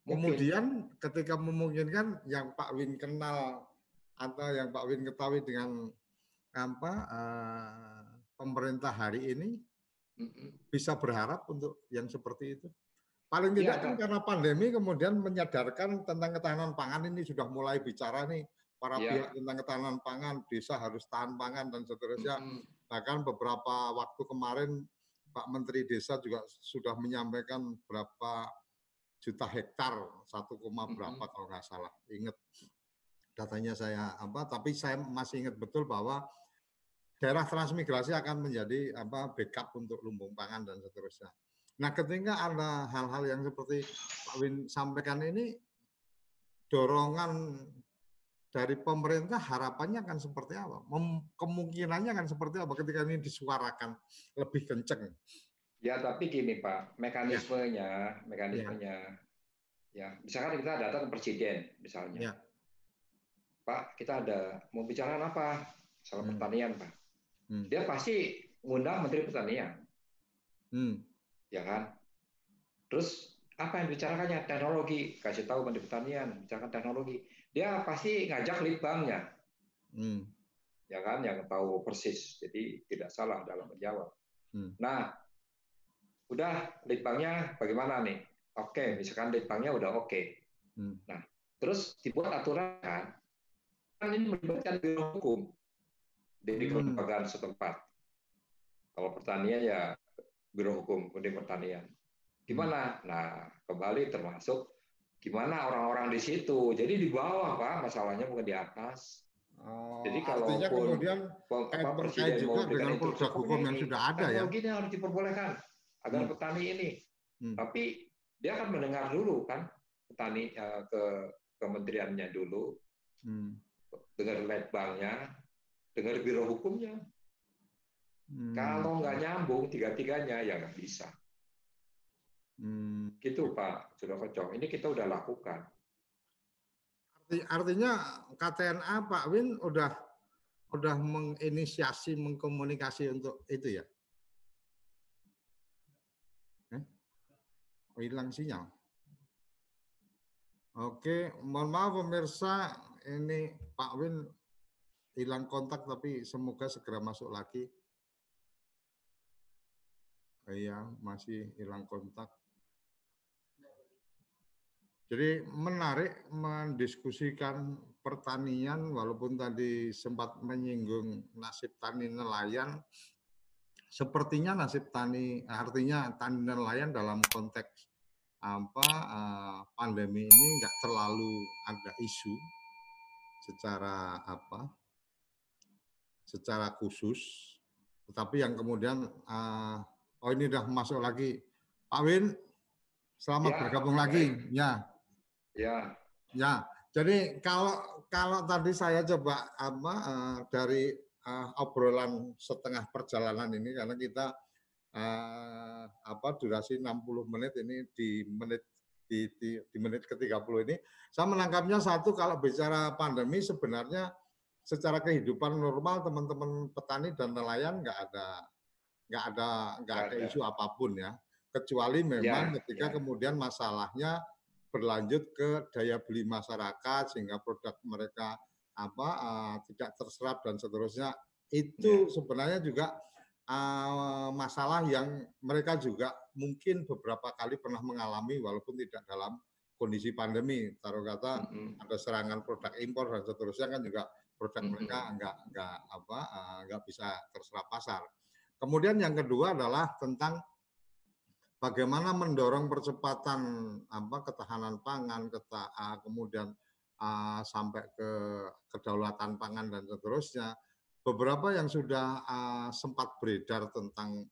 Kemudian ketika memungkinkan yang Pak Win kenal atau yang Pak Win ketahui dengan apa uh, pemerintah hari ini bisa berharap untuk yang seperti itu. Paling tidak ya, kan karena pandemi kemudian menyadarkan tentang ketahanan pangan ini sudah mulai bicara nih para ya. pihak tentang ketahanan pangan, desa harus tahan pangan dan seterusnya. Mm -hmm. Bahkan beberapa waktu kemarin Pak Menteri Desa juga sudah menyampaikan berapa juta hektar, satu koma berapa mm -hmm. kalau nggak salah. Ingat datanya saya apa, tapi saya masih ingat betul bahwa daerah transmigrasi akan menjadi apa backup untuk lumbung pangan dan seterusnya. Nah, ketika ada hal-hal yang seperti Pak Win sampaikan ini, dorongan dari pemerintah harapannya akan seperti apa? Mem kemungkinannya akan seperti apa ketika ini disuarakan lebih kenceng? Ya, tapi gini Pak, mekanismenya, ya. mekanismenya, ya. ya, misalkan kita datang ke presiden, misalnya, ya. Pak, kita ada mau bicara apa? Soal hmm. pertanian, Pak. Hmm. Dia pasti ngundang Menteri Pertanian, hmm. ya kan? Terus apa yang dibicarakannya? Teknologi, kasih tahu Menteri Pertanian, bicarakan teknologi. Dia pasti ngajak litbangnya, hmm. ya kan? Yang tahu persis, jadi tidak salah dalam menjawab. Hmm. Nah, udah litbangnya bagaimana nih? Oke, misalkan litbangnya udah oke. Hmm. Nah, terus dibuat aturan kan, kan ini melibatkan biro hukum dari hmm. kelembagaan setempat. Kalau pertanian ya biro hukum kemudian pertanian. Gimana? Hmm. Nah, kembali termasuk gimana orang-orang di situ. Jadi di bawah pak, masalahnya bukan di atas. Oh, Jadi kalau kemudian apa, presiden juga mau dengan produk hukum yang sudah ada ya. Gini harus diperbolehkan agar hmm. petani ini. Hmm. Tapi dia akan mendengar dulu kan petani uh, ke kementeriannya dulu, hmm. dengar letbangnya, dengar biro hukumnya. Hmm. Kalau nggak nyambung tiga-tiganya ya nggak bisa. Hmm. Gitu Pak, sudah kocok. Ini kita udah lakukan. Artinya KTNA Pak Win udah udah menginisiasi, mengkomunikasi untuk itu ya? Hilang sinyal. Oke, mohon maaf pemirsa, ini Pak Win hilang kontak tapi semoga segera masuk lagi. Iya, masih hilang kontak. Jadi menarik mendiskusikan pertanian walaupun tadi sempat menyinggung nasib tani nelayan sepertinya nasib tani artinya tani nelayan dalam konteks apa uh, pandemi ini nggak terlalu ada isu secara apa secara khusus. Tetapi yang kemudian uh, oh ini udah masuk lagi. Pak Win selamat ya, bergabung ya. lagi. Ya. Ya. Ya jadi kalau kalau tadi saya coba apa uh, dari uh, obrolan setengah perjalanan ini karena kita uh, apa durasi 60 menit ini di menit di, di, di menit ke-30 ini saya menangkapnya satu kalau bicara pandemi sebenarnya secara kehidupan normal teman-teman petani dan nelayan nggak ada nggak ada nggak ada isu apa pun ya kecuali memang ya, ketika ya. kemudian masalahnya berlanjut ke daya beli masyarakat sehingga produk mereka apa uh, tidak terserap dan seterusnya itu ya. sebenarnya juga uh, masalah yang mereka juga mungkin beberapa kali pernah mengalami walaupun tidak dalam kondisi pandemi, taruh kata mm-hmm. ada serangan produk impor dan seterusnya kan juga produk mm-hmm. mereka nggak nggak apa uh, nggak bisa terserap pasar. Kemudian yang kedua adalah tentang bagaimana mendorong percepatan apa ketahanan pangan, keta, uh, kemudian uh, sampai ke kedaulatan pangan dan seterusnya. Beberapa yang sudah uh, sempat beredar tentang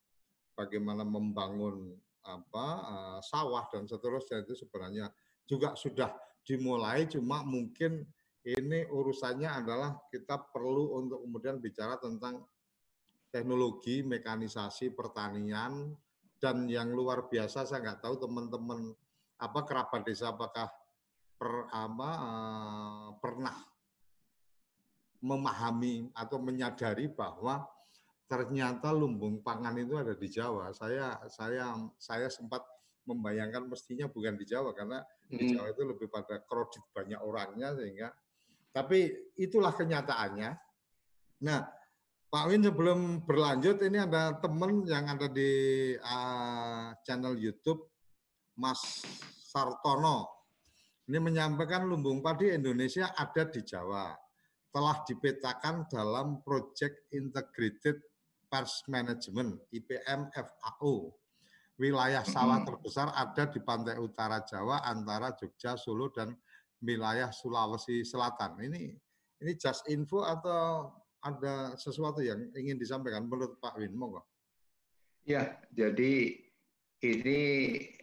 bagaimana membangun apa uh, sawah dan seterusnya itu sebenarnya juga sudah dimulai cuma mungkin ini urusannya adalah kita perlu untuk kemudian bicara tentang teknologi mekanisasi pertanian dan yang luar biasa saya nggak tahu teman-teman apa kerabat desa apakah per, apa, uh, pernah memahami atau menyadari bahwa ternyata lumbung pangan itu ada di Jawa. Saya saya saya sempat membayangkan mestinya bukan di Jawa karena di Jawa itu lebih pada kredit banyak orangnya sehingga tapi itulah kenyataannya. Nah, Pak Win sebelum berlanjut ini ada teman yang ada di uh, channel YouTube Mas Sartono. Ini menyampaikan lumbung padi Indonesia ada di Jawa. Telah dipetakan dalam Project Integrated Pers Management IPM FAO. Wilayah sawah terbesar ada di pantai utara Jawa antara Jogja, Solo dan wilayah Sulawesi Selatan. Ini ini just info atau ada sesuatu yang ingin disampaikan menurut Pak Win? Monggo. Ya, jadi ini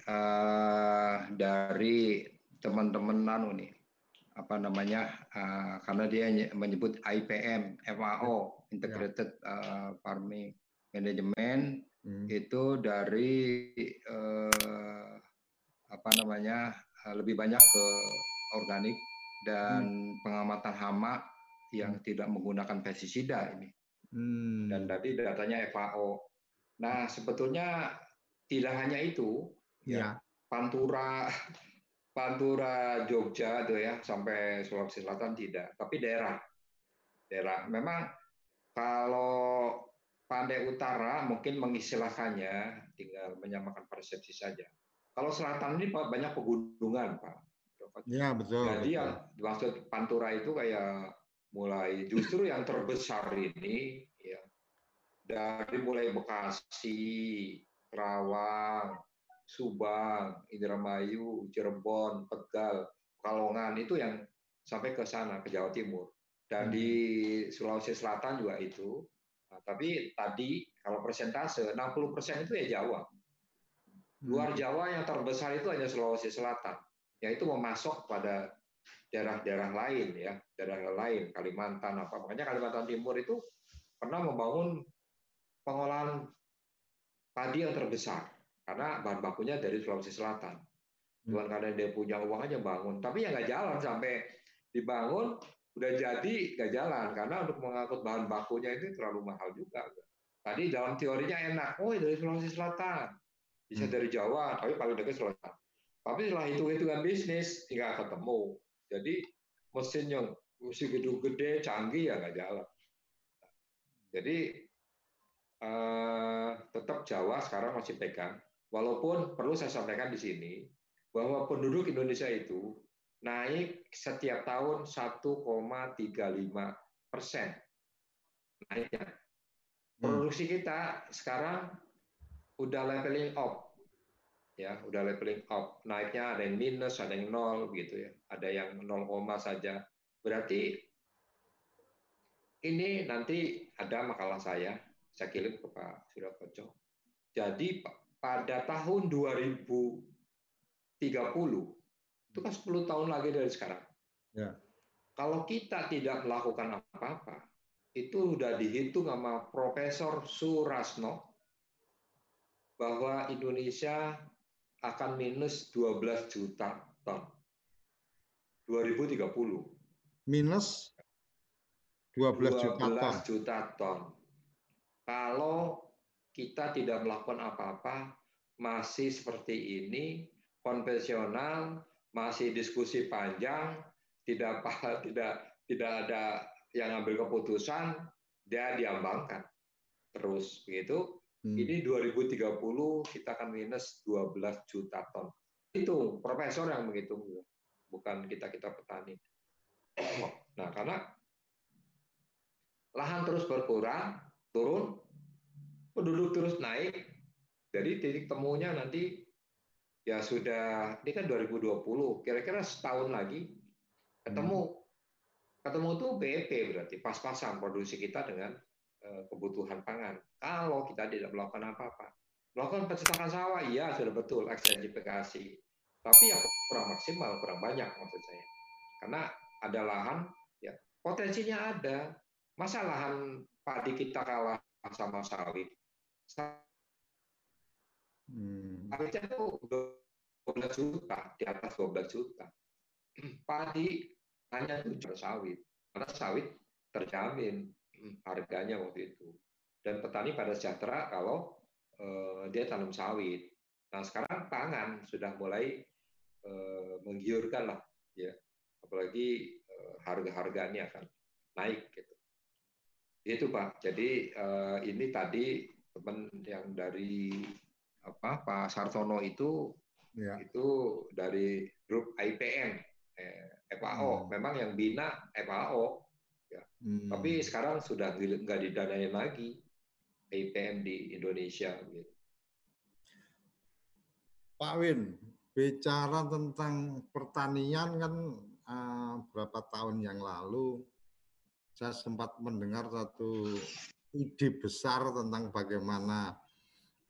uh, dari teman-teman nano nih apa namanya uh, karena dia menyebut IPM FAO Integrated uh, Farming Management hmm. itu dari uh, apa namanya uh, lebih banyak ke organik dan hmm. pengamatan hama yang hmm. tidak menggunakan pestisida ini. Hmm. Dan tadi datanya FAO. Nah, sebetulnya tidak hanya itu, ya. ya Pantura Pantura Jogja tuh ya sampai Sulawesi Selatan tidak, tapi daerah. Daerah. Memang kalau Pandai Utara mungkin mengistilahkannya tinggal menyamakan persepsi saja. Kalau selatan ini banyak pegunungan, Pak. Iya, betul. Jadi betul. yang dimaksud Pantura itu kayak mulai justru yang terbesar ini ya dari mulai Bekasi, Kerawang, Subang, Indramayu, Cirebon, Tegal, Kalongan itu yang sampai ke sana ke Jawa Timur. Dan di hmm. Sulawesi Selatan juga itu. Nah, tapi tadi kalau persentase 60% itu ya Jawa. Luar hmm. Jawa yang terbesar itu hanya Sulawesi Selatan, yaitu memasok pada daerah-daerah lain ya, daerah lain Kalimantan apa. Makanya Kalimantan Timur itu pernah membangun pengolahan padi yang terbesar karena bahan bakunya dari Sulawesi Selatan. Bukan hmm. karena dia punya uang aja bangun, tapi ya nggak jalan sampai dibangun udah jadi nggak jalan karena untuk mengangkut bahan bakunya itu terlalu mahal juga. Tadi dalam teorinya enak, oh dari Sulawesi Selatan, bisa hmm. dari Jawa, tapi paling dekat Selatan. Tapi setelah itu hitungan bisnis tinggal ketemu. Jadi mesin yang mesin gedung gede, canggih ya nggak jalan. Jadi eh, tetap Jawa sekarang masih pegang. Walaupun perlu saya sampaikan di sini bahwa penduduk Indonesia itu naik setiap tahun 1,35 persen naiknya. Hmm. Produksi kita sekarang udah leveling up, ya, udah leveling up. Naiknya ada yang minus, ada yang nol, gitu ya. Ada yang 0, saja. Berarti ini nanti ada makalah saya, saya kirim ke Pak Surya. Jadi pada tahun 2030 itu kan 10 tahun lagi dari sekarang. Ya. Kalau kita tidak melakukan apa-apa, itu sudah dihitung sama Profesor Surasno bahwa Indonesia akan minus 12 juta ton 2030. Minus 12, 12 juta ton. juta ton. Kalau kita tidak melakukan apa-apa, masih seperti ini, konvensional, masih diskusi panjang, tidak (laughs) tidak tidak ada yang ambil keputusan, dia diambangkan terus begitu. Hmm. Ini 2030 kita akan minus 12 juta ton. itu profesor yang menghitung, bukan kita kita petani. (clears throat) Nah, karena lahan terus berkurang, turun, penduduk terus naik, jadi titik temunya nanti ya sudah ini kan 2020, kira-kira setahun lagi ketemu. Ketemu itu BP berarti pas-pasan produksi kita dengan eh, kebutuhan pangan. Kalau kita tidak melakukan apa-apa, melakukan pencetakan sawah, iya sudah betul ekstensifikasi, tapi ya kurang maksimal, kurang banyak maksud saya. Karena ada lahan, ya potensinya ada. Masa lahan padi kita kalah sama sawit? Hmm. Sawitnya tuh 12 juta, di atas 12 juta. Padi hanya tujuh sawit, karena sawit terjamin harganya waktu itu. Dan petani pada sejahtera kalau uh, dia tanam sawit. Nah sekarang pangan sudah mulai uh, menggiurkan lah, ya. Apalagi uh, harga-harga ini akan naik gitu. Itu Pak. Jadi uh, ini tadi teman yang dari apa Pak Sartono itu ya. itu dari grup IPN eh, FAO. Hmm. Memang yang bina FAO. Ya. Hmm. Tapi sekarang sudah nggak didanain lagi IPN di Indonesia. Gitu. Pak Win, bicara tentang pertanian kan uh, berapa tahun yang lalu saya sempat mendengar satu ide besar tentang bagaimana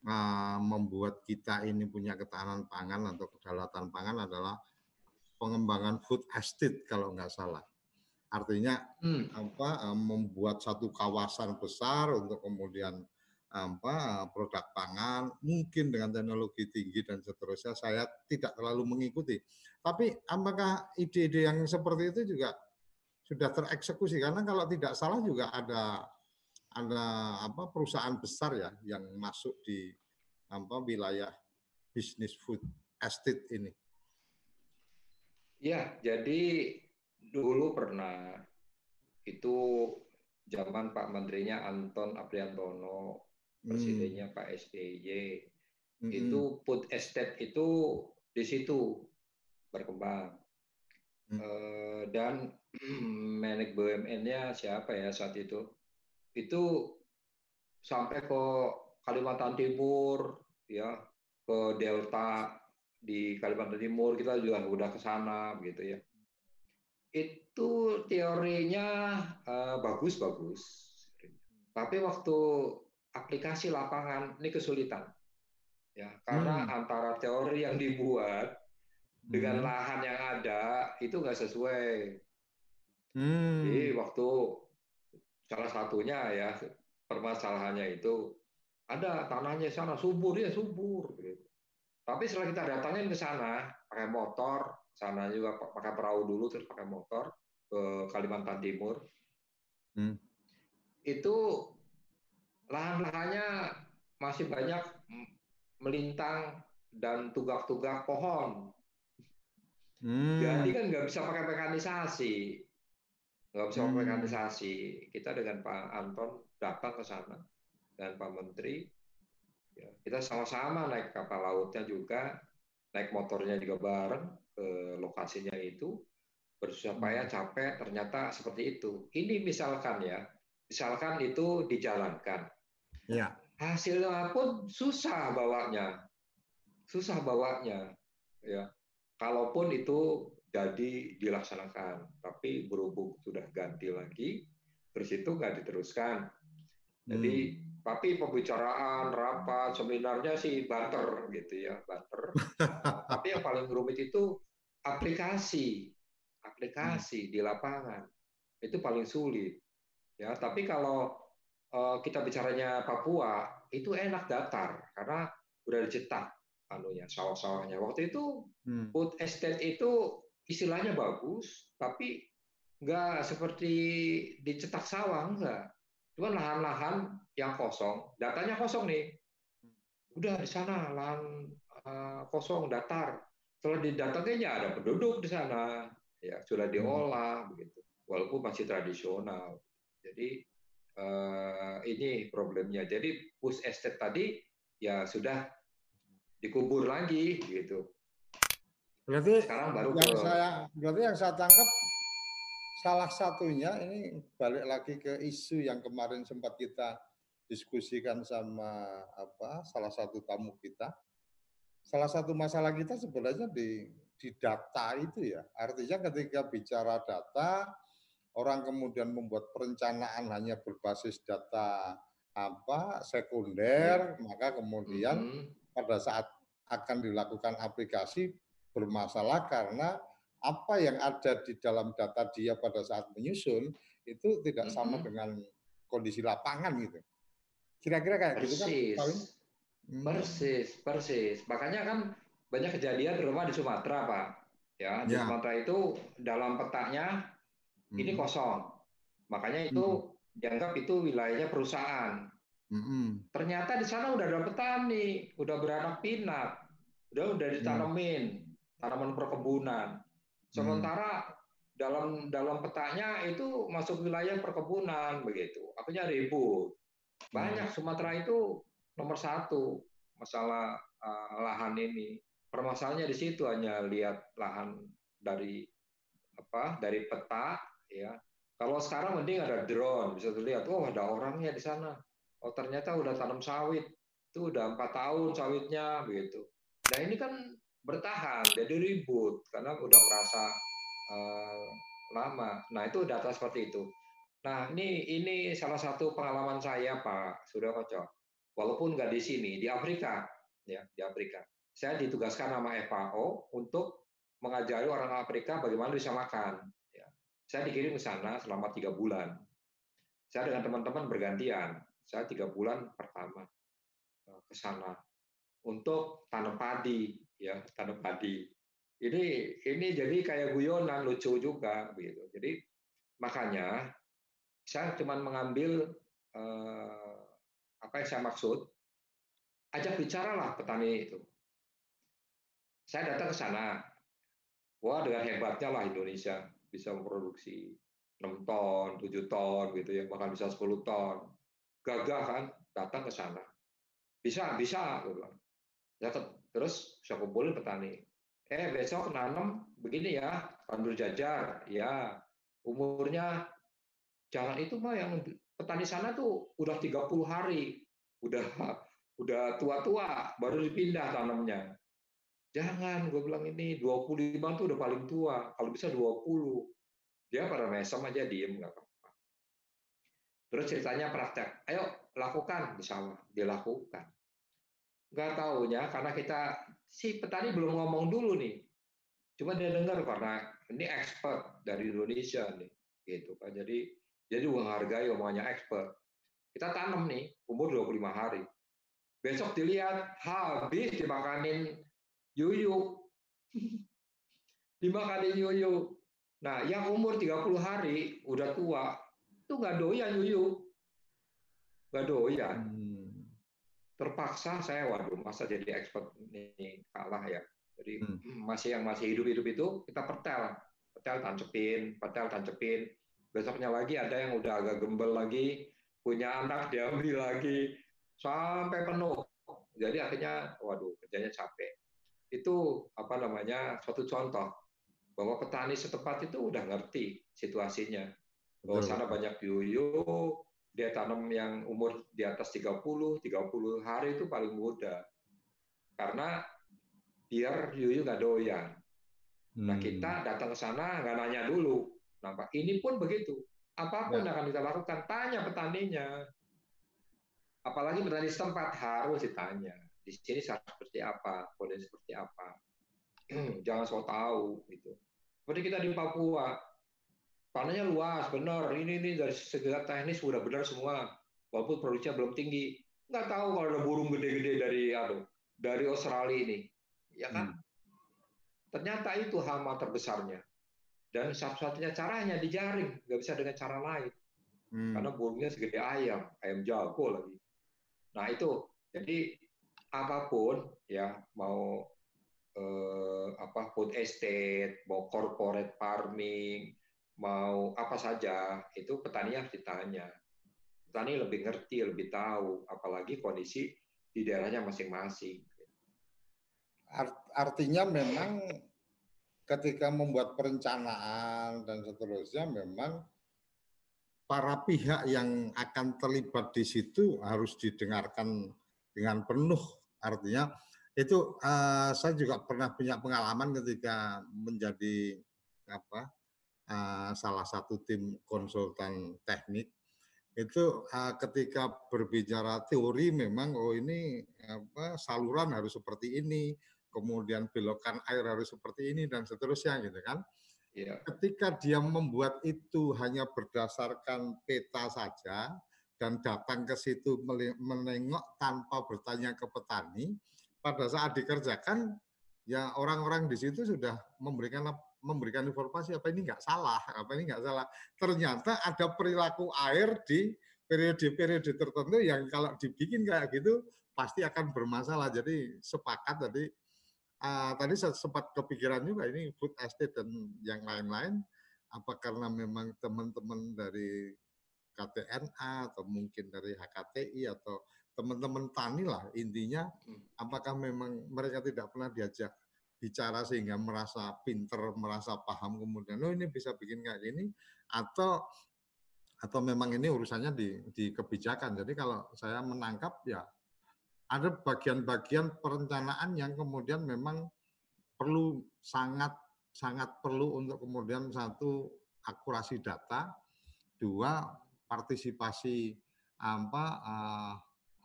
uh, membuat kita ini punya ketahanan pangan atau kedaulatan pangan adalah pengembangan food estate kalau nggak salah. Artinya hmm. apa uh, membuat satu kawasan besar untuk kemudian apa produk pangan mungkin dengan teknologi tinggi dan seterusnya saya tidak terlalu mengikuti. Tapi apakah ide-ide yang seperti itu juga sudah tereksekusi karena kalau tidak salah juga ada ada apa perusahaan besar ya yang masuk di apa wilayah bisnis food estate ini. Ya, jadi dulu pernah itu zaman Pak Menterinya Anton Apriantono, hmm. presidennya Pak SBY, hmm. itu food estate itu di situ berkembang. Hmm. Uh, dan (clears throat) menek BUMN-nya siapa ya saat itu? Itu sampai ke Kalimantan Timur, ya, ke Delta di Kalimantan Timur kita juga udah ke sana, gitu ya. Itu teorinya uh, bagus bagus, tapi waktu aplikasi lapangan ini kesulitan, ya, karena hmm. antara teori yang dibuat dengan hmm. lahan yang ada itu nggak sesuai. Hmm. Jadi waktu salah satunya ya permasalahannya itu ada tanahnya sana subur ya subur. Gitu. Tapi setelah kita datangin ke sana pakai motor, sana juga pakai perahu dulu terus pakai motor ke Kalimantan Timur, hmm. itu lahan-lahannya masih banyak melintang dan tugak-tugak pohon. Hmm. Jadi kan nggak bisa pakai mekanisasi, nggak pakai hmm. mekanisasi. Kita dengan Pak Anton datang ke sana dan Pak Menteri, ya, kita sama-sama naik kapal lautnya juga, naik motornya juga bareng ke lokasinya itu, bersusah payah hmm. capek, ternyata seperti itu. Ini misalkan ya, misalkan itu dijalankan, ya. hasilnya pun susah bawanya, susah bawanya, ya kalaupun itu jadi dilaksanakan, tapi berhubung sudah ganti lagi, terus itu nggak diteruskan. Jadi, hmm. tapi pembicaraan, rapat, seminarnya sih banter gitu ya, banter. (laughs) tapi yang paling rumit itu aplikasi, aplikasi hmm. di lapangan itu paling sulit. Ya, tapi kalau uh, kita bicaranya Papua itu enak datar karena udah dicetak anunya sawah-sawahnya. Waktu itu hmm. food estate itu istilahnya bagus, tapi nggak seperti dicetak sawah enggak. Cuma lahan-lahan yang kosong, datanya kosong nih. Udah di sana lahan uh, kosong datar. Setelah didatanginya ada penduduk di sana, ya sudah hmm. diolah hmm. begitu. Walaupun masih tradisional. Jadi uh, ini problemnya. Jadi food estate tadi ya sudah dikubur lagi gitu. Berarti sekarang baru yang ke... saya berarti yang saya tangkap salah satunya ini balik lagi ke isu yang kemarin sempat kita diskusikan sama apa salah satu tamu kita. Salah satu masalah kita sebenarnya di di data itu ya. Artinya ketika bicara data, orang kemudian membuat perencanaan hanya berbasis data apa sekunder, ya. maka kemudian mm -hmm. pada saat akan dilakukan aplikasi bermasalah karena apa yang ada di dalam data dia pada saat menyusun itu tidak sama mm-hmm. dengan kondisi lapangan gitu. Kira-kira kayak persis. gitu kan? Hmm. Persis, persis. Makanya kan banyak kejadian terutama di Sumatera, Pak. Ya, di ya. Sumatera itu dalam petanya hmm. ini kosong. Makanya itu hmm. dianggap itu wilayahnya perusahaan. Hmm. Ternyata di sana udah ada petani, udah beranak pinak, udah udah hmm. Tanaman perkebunan. Sementara hmm. dalam dalam petanya itu masuk wilayah perkebunan begitu. Akhirnya ribut. Banyak hmm. Sumatera itu nomor satu masalah uh, lahan ini. Permasalahannya di situ hanya lihat lahan dari apa dari peta ya. Kalau sekarang mending ada drone bisa dilihat, oh ada orangnya di sana. Oh ternyata udah tanam sawit, itu udah empat tahun sawitnya begitu. Nah ini kan bertahan jadi ribut karena udah merasa uh, lama. Nah itu data seperti itu. Nah ini ini salah satu pengalaman saya Pak sudah kocok walaupun nggak di sini di Afrika ya di Afrika. Saya ditugaskan sama FAO untuk mengajari orang Afrika bagaimana bisa makan ya. saya dikirim ke sana selama tiga bulan. Saya dengan teman-teman bergantian saya tiga bulan pertama eh, ke sana untuk tanam padi ya tanam padi. Ini ini jadi kayak guyonan lucu juga begitu. Jadi makanya saya cuma mengambil eh, apa yang saya maksud, ajak bicaralah petani itu. Saya datang ke sana, wah dengan hebatnya lah Indonesia bisa memproduksi 6 ton, 7 ton gitu ya, bahkan bisa 10 ton. Gagah kan, datang ke sana. Bisa, bisa, Ya, terus saya kumpulin petani. Eh besok nanam begini ya, tandur jajar, ya umurnya jangan itu mah yang petani sana tuh udah 30 hari, udah udah tua-tua baru dipindah tanamnya. Jangan, gue bilang ini 25 tuh udah paling tua, kalau bisa 20. Dia pada mesem aja diem nggak apa-apa. Terus ceritanya praktek, ayo lakukan di sawah, dilakukan nggak taunya karena kita si petani belum ngomong dulu nih. Cuma dia dengar karena ini expert dari Indonesia nih, gitu kan. Jadi jadi menghargai omongannya expert. Kita tanam nih umur 25 hari. Besok dilihat habis dimakanin yuyu. (laughs) dimakanin yuyu. Nah, yang umur 30 hari udah tua, itu nggak doyan yuyu. Nggak doyan. Terpaksa saya waduh masa jadi expert ini kalah ya. Jadi hmm. masih yang masih hidup hidup itu kita pertel. Pertel tancepin pertel tancepin. Besoknya lagi ada yang udah agak gembel lagi punya anak (laughs) diambil lagi sampai penuh. Jadi akhirnya waduh kerjanya capek. Itu apa namanya suatu contoh bahwa petani setempat itu udah ngerti situasinya. Bahwa sana banyak yuyu dia tanam yang umur di atas 30, 30 hari itu paling mudah. Karena biar yuyu nggak doyan. Nah hmm. kita datang ke sana nggak nanya dulu. Nampak ini pun begitu. Apa pun ya. yang akan kita lakukan, tanya petaninya. Apalagi petani setempat harus ditanya. Di sini seperti apa, kondisi seperti apa. (clears throat) Jangan so tahu gitu. Seperti kita di Papua, Tanahnya luas, benar. Ini ini dari segi teknis sudah benar semua. Walaupun produksinya belum tinggi. Nggak tahu kalau ada burung gede-gede dari aduh, dari Australia ini. Ya kan? Hmm. Ternyata itu hama terbesarnya. Dan satu-satunya caranya dijaring, nggak bisa dengan cara lain. Hmm. Karena burungnya segede ayam, ayam jago lagi. Nah itu, jadi apa pun ya mau eh, apa food estate, mau corporate farming, mau apa saja itu petani harus ditanya. Petani lebih ngerti, lebih tahu, apalagi kondisi di daerahnya masing-masing. Artinya memang ketika membuat perencanaan dan seterusnya memang para pihak yang akan terlibat di situ harus didengarkan dengan penuh. Artinya itu uh, saya juga pernah punya pengalaman ketika menjadi apa uh, salah satu tim konsultan teknik itu uh, ketika berbicara teori memang oh ini apa saluran harus seperti ini, kemudian belokan air harus seperti ini dan seterusnya gitu kan. Ya. Ketika dia membuat itu hanya berdasarkan peta saja dan datang ke situ menengok tanpa bertanya ke petani, pada saat dikerjakan ya orang-orang di situ sudah memberikan memberikan informasi apa ini nggak salah, apa ini nggak salah. Ternyata ada perilaku air di periode-periode tertentu yang kalau dibikin kayak gitu pasti akan bermasalah. Jadi sepakat tadi uh, tadi saya sempat kepikiran juga ini food estate dan yang lain-lain apa karena memang teman-teman dari KTNA atau mungkin dari HKTI atau teman-teman tani lah intinya hmm. apakah memang mereka tidak pernah diajak bicara sehingga merasa pinter, merasa paham kemudian oh ini bisa bikin kayak gini atau atau memang ini urusannya di di kebijakan. Jadi kalau saya menangkap ya ada bagian-bagian perencanaan yang kemudian memang perlu sangat sangat perlu untuk kemudian satu akurasi data, dua partisipasi apa uh,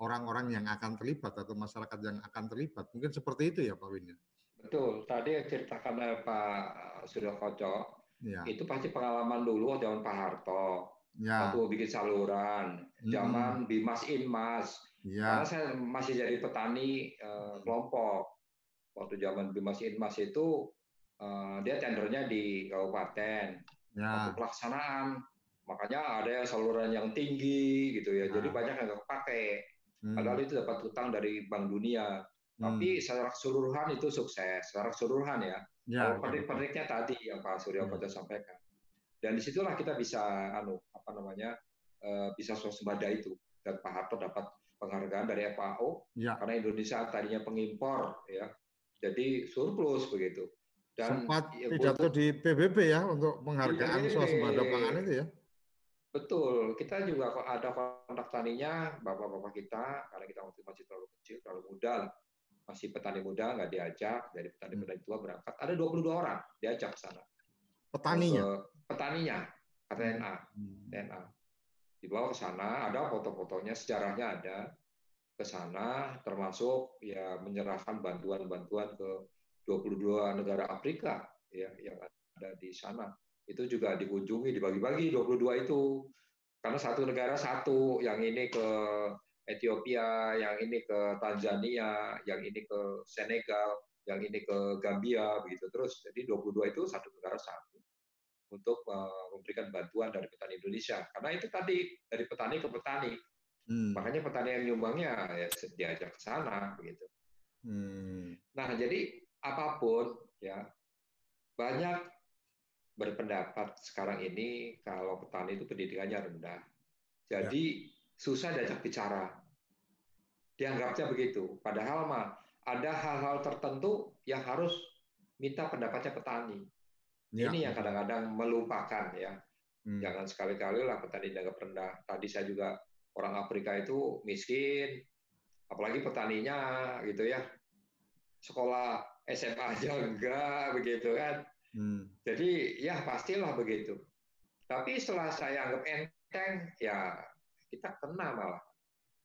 orang-orang yang akan terlibat atau masyarakat yang akan terlibat. Mungkin seperti itu ya Pak Win. Betul. Tadi yang ceritakan oleh Pak Suryo Koco, ya. itu pasti pengalaman dulu zaman Pak Harto. Ya. Waktu bikin saluran, zaman hmm. Bimas Inmas. Ya. Karena saya masih jadi petani uh, kelompok. Waktu zaman Bimas Inmas itu uh, dia tendernya di kabupaten. Ya. Waktu pelaksanaan, makanya ada saluran yang tinggi gitu ya. Jadi nah. banyak yang nggak pakai. Hmm. Padahal itu dapat utang dari Bank Dunia. Tapi hmm. secara keseluruhan itu sukses, secara keseluruhan ya. ya Kalau perik-periknya tadi yang Pak Surya hmm. sampaikan. Dan di situlah kita bisa, anu, apa namanya, uh, bisa swasembada itu. Dan Pak Harto dapat penghargaan dari FAO ya. karena Indonesia tadinya pengimpor, ya. Jadi surplus begitu. Dan sempat ya, pidato di PBB ya untuk penghargaan iya, swasembada pangan itu ya. Betul, kita juga ada kontak taninya bapak-bapak kita karena kita masih terlalu kecil, terlalu muda lah masih petani muda nggak diajak dari petani-petani hmm. tua berangkat ada 22 orang diajak ke sana. Petaninya? Ke, petaninya KTNA hmm. TNA dibawa ke sana ada foto-fotonya sejarahnya ada. Ke sana termasuk ya menyerahkan bantuan-bantuan ke 22 negara Afrika ya yang ada di sana. Itu juga dikunjungi dibagi-bagi 22 itu. Karena satu negara satu yang ini ke Ethiopia, yang ini ke Tanzania, yang ini ke Senegal, yang ini ke Gambia, begitu terus. Jadi 22 itu satu negara satu untuk uh, memberikan bantuan dari petani Indonesia. Karena itu tadi dari petani ke petani. Hmm. Makanya petani yang nyumbangnya ya diajak ke sana, begitu. Hmm. Nah, jadi apa pun ya banyak berpendapat sekarang ini kalau petani itu pendidikannya rendah. Jadi ya susah diajak bicara. Dianggapnya begitu. Padahal mah ada hal-hal tertentu yang harus minta pendapatnya petani. Ya. Ini yang kadang-kadang melupakan ya. Hmm. Jangan sekali-kali lah petani dianggap rendah. Tadi saya juga orang Afrika itu miskin, apalagi petaninya gitu ya. Sekolah SMA aja enggak begitu kan. Hmm. Jadi ya pastilah begitu. Tapi setelah saya anggap enteng, ya kita kena malah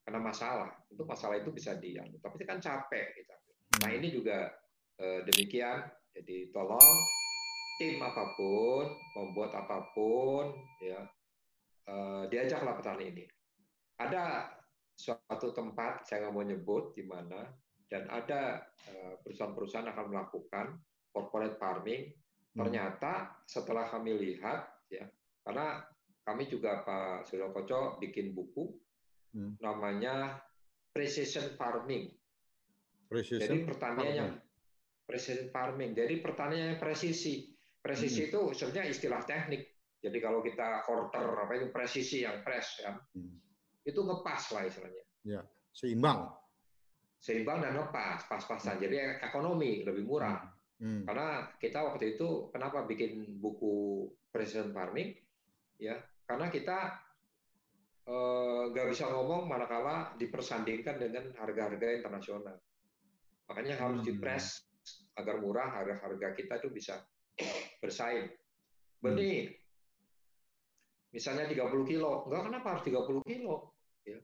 kena masalah. Untuk masalah itu bisa diam, tapi itu kan capek kita. Nah ini juga eh, demikian. Jadi tolong tim apa pun, membuat apa pun, ya eh, diajaklah petani ini. Ada suatu tempat saya nggak mau nyebut di mana dan ada eh, perusahaan-perusahaan akan melakukan corporate farming. Hmm. Ternyata setelah kami lihat ya, karena kami juga Pak Suryo Koco bikin buku hmm. namanya Precision Farming. Precision Jadi pertanian yang precision farming. Jadi pertanian yang presisi. Presisi hmm. itu sebenarnya istilah teknik. Jadi kalau kita quarter apa itu presisi yang pres ya. Hmm. Itu ngepas lah istilahnya. Ya, seimbang. Seimbang dan ngepas, pas-pasan. Hmm. Jadi ekonomi lebih murah. Hmm. Hmm. Karena kita waktu itu kenapa bikin buku precision farming? Ya, karena kita nggak uh, bisa ngomong manakala dipersandingkan dengan harga-harga internasional. Makanya harus hmm. dipres agar murah harga-harga kita itu bisa bersaing. Benih, hmm. misalnya 30 kilo, enggak kenapa harus 30 kilo? Ya.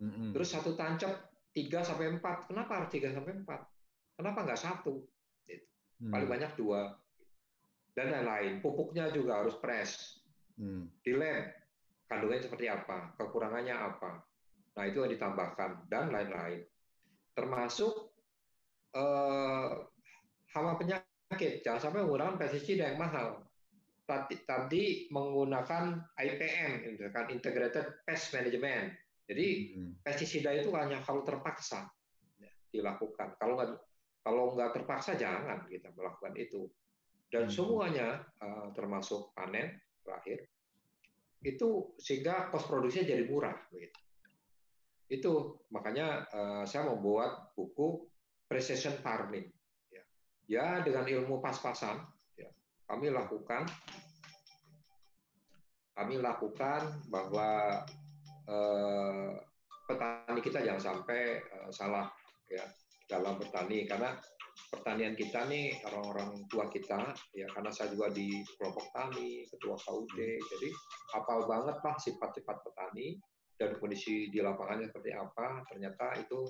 Hmm. Terus satu tancap 3 sampai 4, kenapa harus 3 sampai 4? Kenapa enggak satu? Gitu. Hmm. Paling banyak dua. Dan lain-lain. Pupuknya juga harus press. Hmm. Di lab, kandungannya seperti apa, kekurangannya apa. Nah, itu yang ditambahkan, dan lain-lain. Termasuk eh, hama penyakit. Jangan sampai menggunakan pestisida yang mahal. Tadi, tadi menggunakan IPM, kan Integrated Pest Management. Jadi hmm. pestisida itu hanya kalau terpaksa ya, dilakukan. Kalau nggak kalau nggak terpaksa jangan kita melakukan itu. Dan hmm. semuanya uh, termasuk panen terakhir itu sehingga kos produksinya jadi murah. Begitu. Itu makanya uh, saya membuat buku precision farming ya dengan ilmu pas-pasan ya, kami lakukan kami lakukan bahwa eh, petani kita jangan sampai eh, salah ya dalam bertani karena pertanian kita nih orang-orang tua kita ya karena saya juga di kelompok tani ketua KUD jadi hafal banget lah sifat-sifat petani dan kondisi di lapangannya seperti apa ternyata itu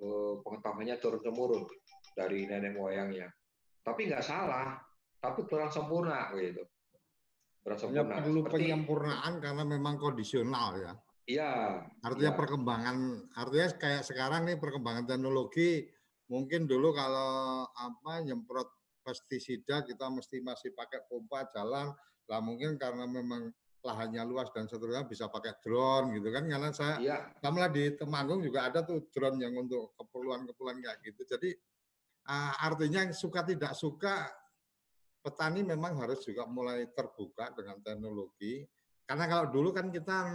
eh, pengetahuannya turun temurun dari nenek moyangnya. Tapi nggak salah, tapi kurang sempurna gitu. Kurang ya, sempurna. Ya, perlu Seperti, penyempurnaan karena memang kondisional ya. Iya. Artinya iya. perkembangan, artinya kayak sekarang nih perkembangan teknologi, mungkin dulu kalau apa nyemprot pestisida kita mesti masih pakai pompa jalan, lah mungkin karena memang lahannya luas dan seterusnya bisa pakai drone gitu kan karena saya iya. lah di Temanggung juga ada tuh drone yang untuk keperluan-keperluan kayak gitu jadi uh, artinya suka tidak suka petani memang harus juga mulai terbuka dengan teknologi karena kalau dulu kan kita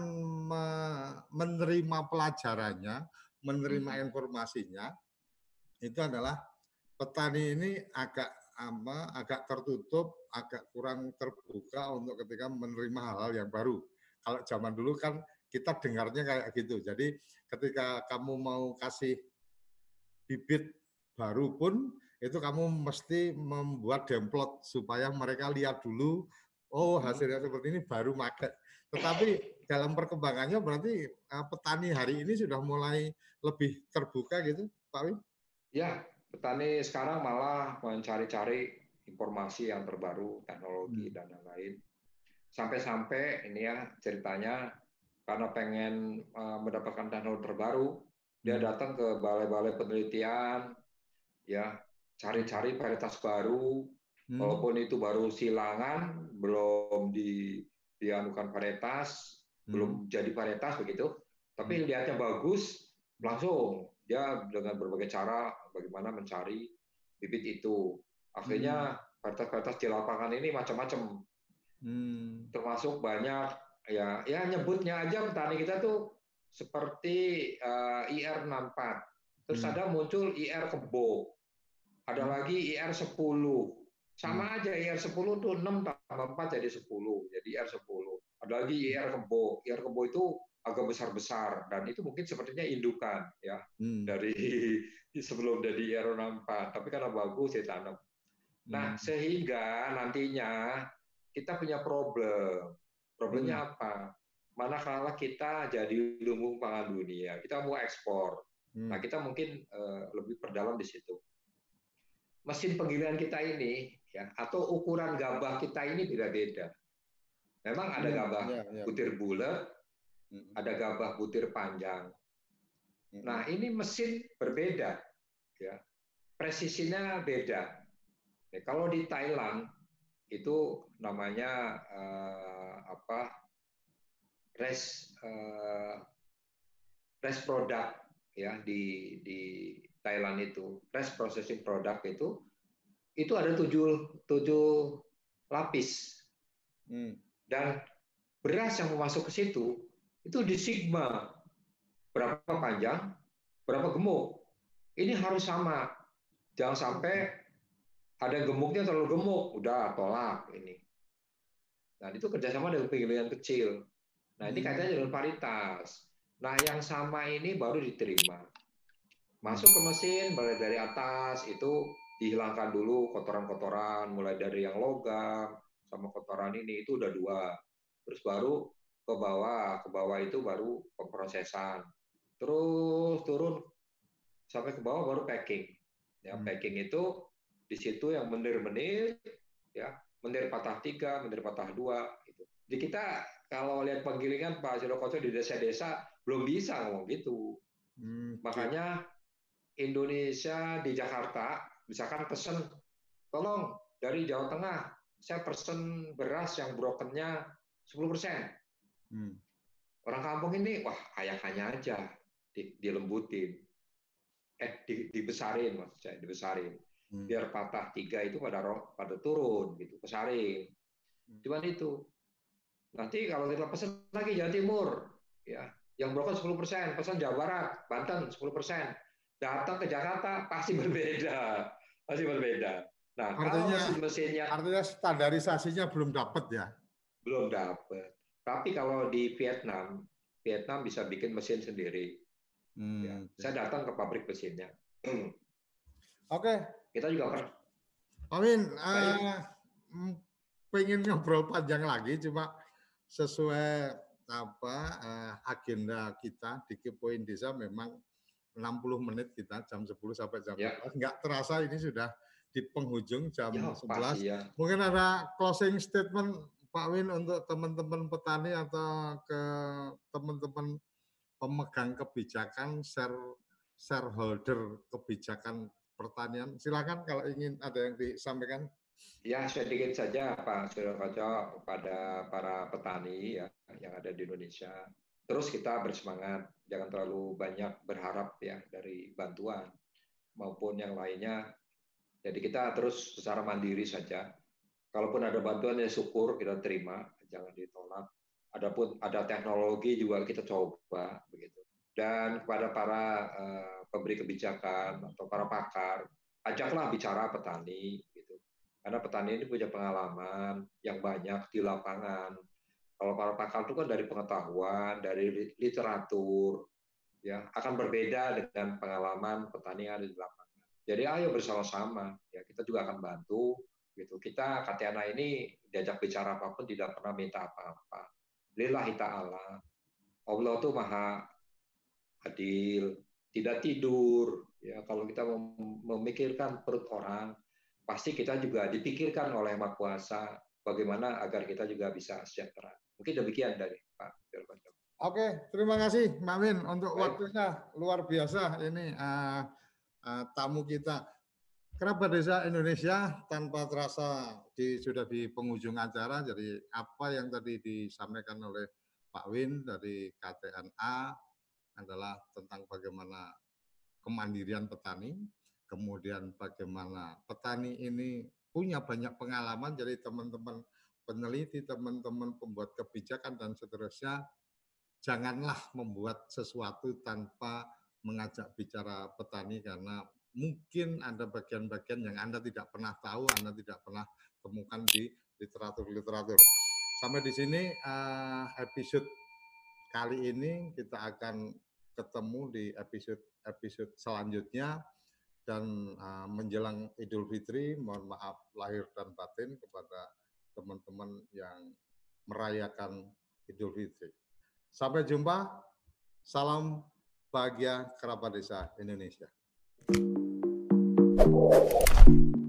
me menerima pelajarannya, menerima hmm. informasinya itu adalah petani ini agak apa agak tertutup, agak kurang terbuka untuk ketika menerima hal-hal yang baru. Kalau zaman dulu kan kita dengarnya kayak gitu. Jadi ketika kamu mau kasih bibit baru pun itu kamu mesti membuat demplot supaya mereka lihat dulu oh hmm. hasilnya seperti ini baru market. Tetapi dalam perkembangannya berarti uh, petani hari ini sudah mulai lebih terbuka gitu, Pak Wim? Ya, petani sekarang malah mencari-cari informasi yang terbaru, teknologi hmm. dan lain-lain. Sampai-sampai ini ya ceritanya karena pengen uh, mendapatkan teknologi terbaru, dia hmm. datang ke balai-balai penelitian, ya cari-cari varietas baru hmm. walaupun itu baru silangan belum di dianukan varietas hmm. belum jadi varietas begitu tapi hmm. lihatnya bagus langsung dia dengan berbagai cara bagaimana mencari bibit itu akhirnya hmm. varietas-varietas di lapangan ini macam-macam hmm. termasuk banyak ya ya nyebutnya aja petani kita tuh seperti uh, IR 64 terus hmm. ada muncul IR kebo ada hmm. lagi IR 10. Sama hmm. aja IR 10 itu 6 tambah 4 jadi 10. Jadi IR 10. Ada lagi IR kebo. IR kebo itu agak besar-besar dan itu mungkin sepertinya indukan ya hmm. dari sebelum jadi IR 64. Tapi karena bagus ya tanam. Nah, hmm. sehingga nantinya kita punya problem. Problemnya hmm. apa? Manakala kita jadi lumbung pangan dunia, kita mau ekspor. Hmm. Nah, kita mungkin uh, lebih perdalam di situ mesin penggilingan kita ini ya atau ukuran gabah kita ini beda-beda. Memang ada iya, gabah ya, ya. butir bulat, ada gabah butir panjang. Nah, ini mesin berbeda ya. Presisinya beda. Ya, kalau di Thailand itu namanya uh, apa? res uh, res produk ya di di Thailand itu rice processing product itu itu ada tujuh tujuh lapis hmm. dan beras yang masuk ke situ itu di sigma berapa panjang berapa gemuk ini harus sama jangan sampai ada gemuknya terlalu gemuk, udah tolak ini. Nah itu kerjasama dengan penggilingan kecil. Nah ini kaitannya dengan paritas. Nah yang sama ini baru diterima. Masuk ke mesin mulai dari atas itu dihilangkan dulu kotoran-kotoran mulai dari yang logam sama kotoran ini itu udah dua. Terus baru ke bawah, ke bawah itu baru pemrosesan. Terus turun sampai ke bawah baru packing. Ya, hmm. packing itu di situ yang menir-menir, ya, menir patah tiga, menir patah dua. Gitu. Di kita kalau lihat penggilingan Pak Sirokoco di desa-desa belum bisa ngomong gitu. Hmm. Makanya Indonesia di Jakarta, misalkan pesen, tolong dari Jawa Tengah, saya pesen beras yang brokennya 10 persen. Hmm. Orang kampung ini, wah ayakannya aja dilembutin. Eh, dibesarin maksud saya, dibesarin. Hmm. biar patah tiga itu pada pada turun gitu pesaring hmm. cuman itu. Nanti kalau kita pesan lagi Jawa Timur ya. Yang broken 10 persen pesan Jawa Barat Banten 10 persen. Datang ke Jakarta pasti berbeda. Pasti berbeda. Nah artinya kalau mesinnya artinya standarisasinya belum dapat ya? Belum dapat tapi kalau di Vietnam Vietnam bisa bikin mesin sendiri hmm. ya. saya datang ke pabrik mesinnya (clears throat) Oke, kita juga pernah. Amin. Uh, pengen ngobrol panjang lagi, cuma sesuai apa uh, agenda kita di Kepoin Desa memang 60 menit kita jam 10 sampai jam ya. 11. Enggak terasa ini sudah di penghujung jam ya, 11. Pasti, ya. Mungkin ada closing statement Pak Win untuk teman-teman petani atau ke teman-teman pemegang kebijakan share shareholder kebijakan pertanian. Silakan kalau ingin ada yang disampaikan. Ya, sedikit saja Pak Surokoco kepada para petani ya yang ada di Indonesia. Terus kita bersemangat, jangan terlalu banyak berharap ya dari bantuan maupun yang lainnya. Jadi kita terus secara mandiri saja. Kalaupun ada bantuan ya syukur kita terima, jangan ditolak. Adapun ada teknologi juga kita coba begitu. Dan kepada para uh, pemberi kebijakan atau para pakar, ajaklah bicara petani gitu. Karena petani ini punya pengalaman yang banyak di lapangan. Kalau para pakar itu kan dari pengetahuan, dari literatur, ya akan berbeda dengan pengalaman petani yang ada di lapangan. Jadi ayo bersama-sama, ya kita juga akan bantu gitu. Kita Katiana ini diajak bicara apa pun tidak pernah minta apa-apa. Lillahi ta'ala. Allah itu maha adil, tidak tidur. Ya, kalau kita memikirkan perut orang, pasti kita juga dipikirkan oleh Maha Kuasa bagaimana agar kita juga bisa sejahtera. Mungkin demikian dari Pak Firmanto. Oke, terima kasih Mamin untuk Baik. waktunya luar biasa ini uh, uh, tamu kita. Kerabat Desa Indonesia tanpa terasa di, sudah di penghujung acara. Jadi apa yang tadi disampaikan oleh Pak Win dari KTNA adalah tentang bagaimana kemandirian petani, kemudian bagaimana petani ini punya banyak pengalaman, jadi teman-teman peneliti, teman-teman pembuat kebijakan dan seterusnya, janganlah membuat sesuatu tanpa mengajak bicara petani karena mungkin ada bagian-bagian yang Anda tidak pernah tahu, Anda tidak pernah temukan di literatur-literatur. Sampai di sini uh, episode kali ini kita akan ketemu di episode episode selanjutnya dan uh, menjelang Idul Fitri mohon maaf lahir dan batin kepada teman-teman yang merayakan Idul Fitri. Sampai jumpa. Salam bahagia kerabat desa Indonesia. you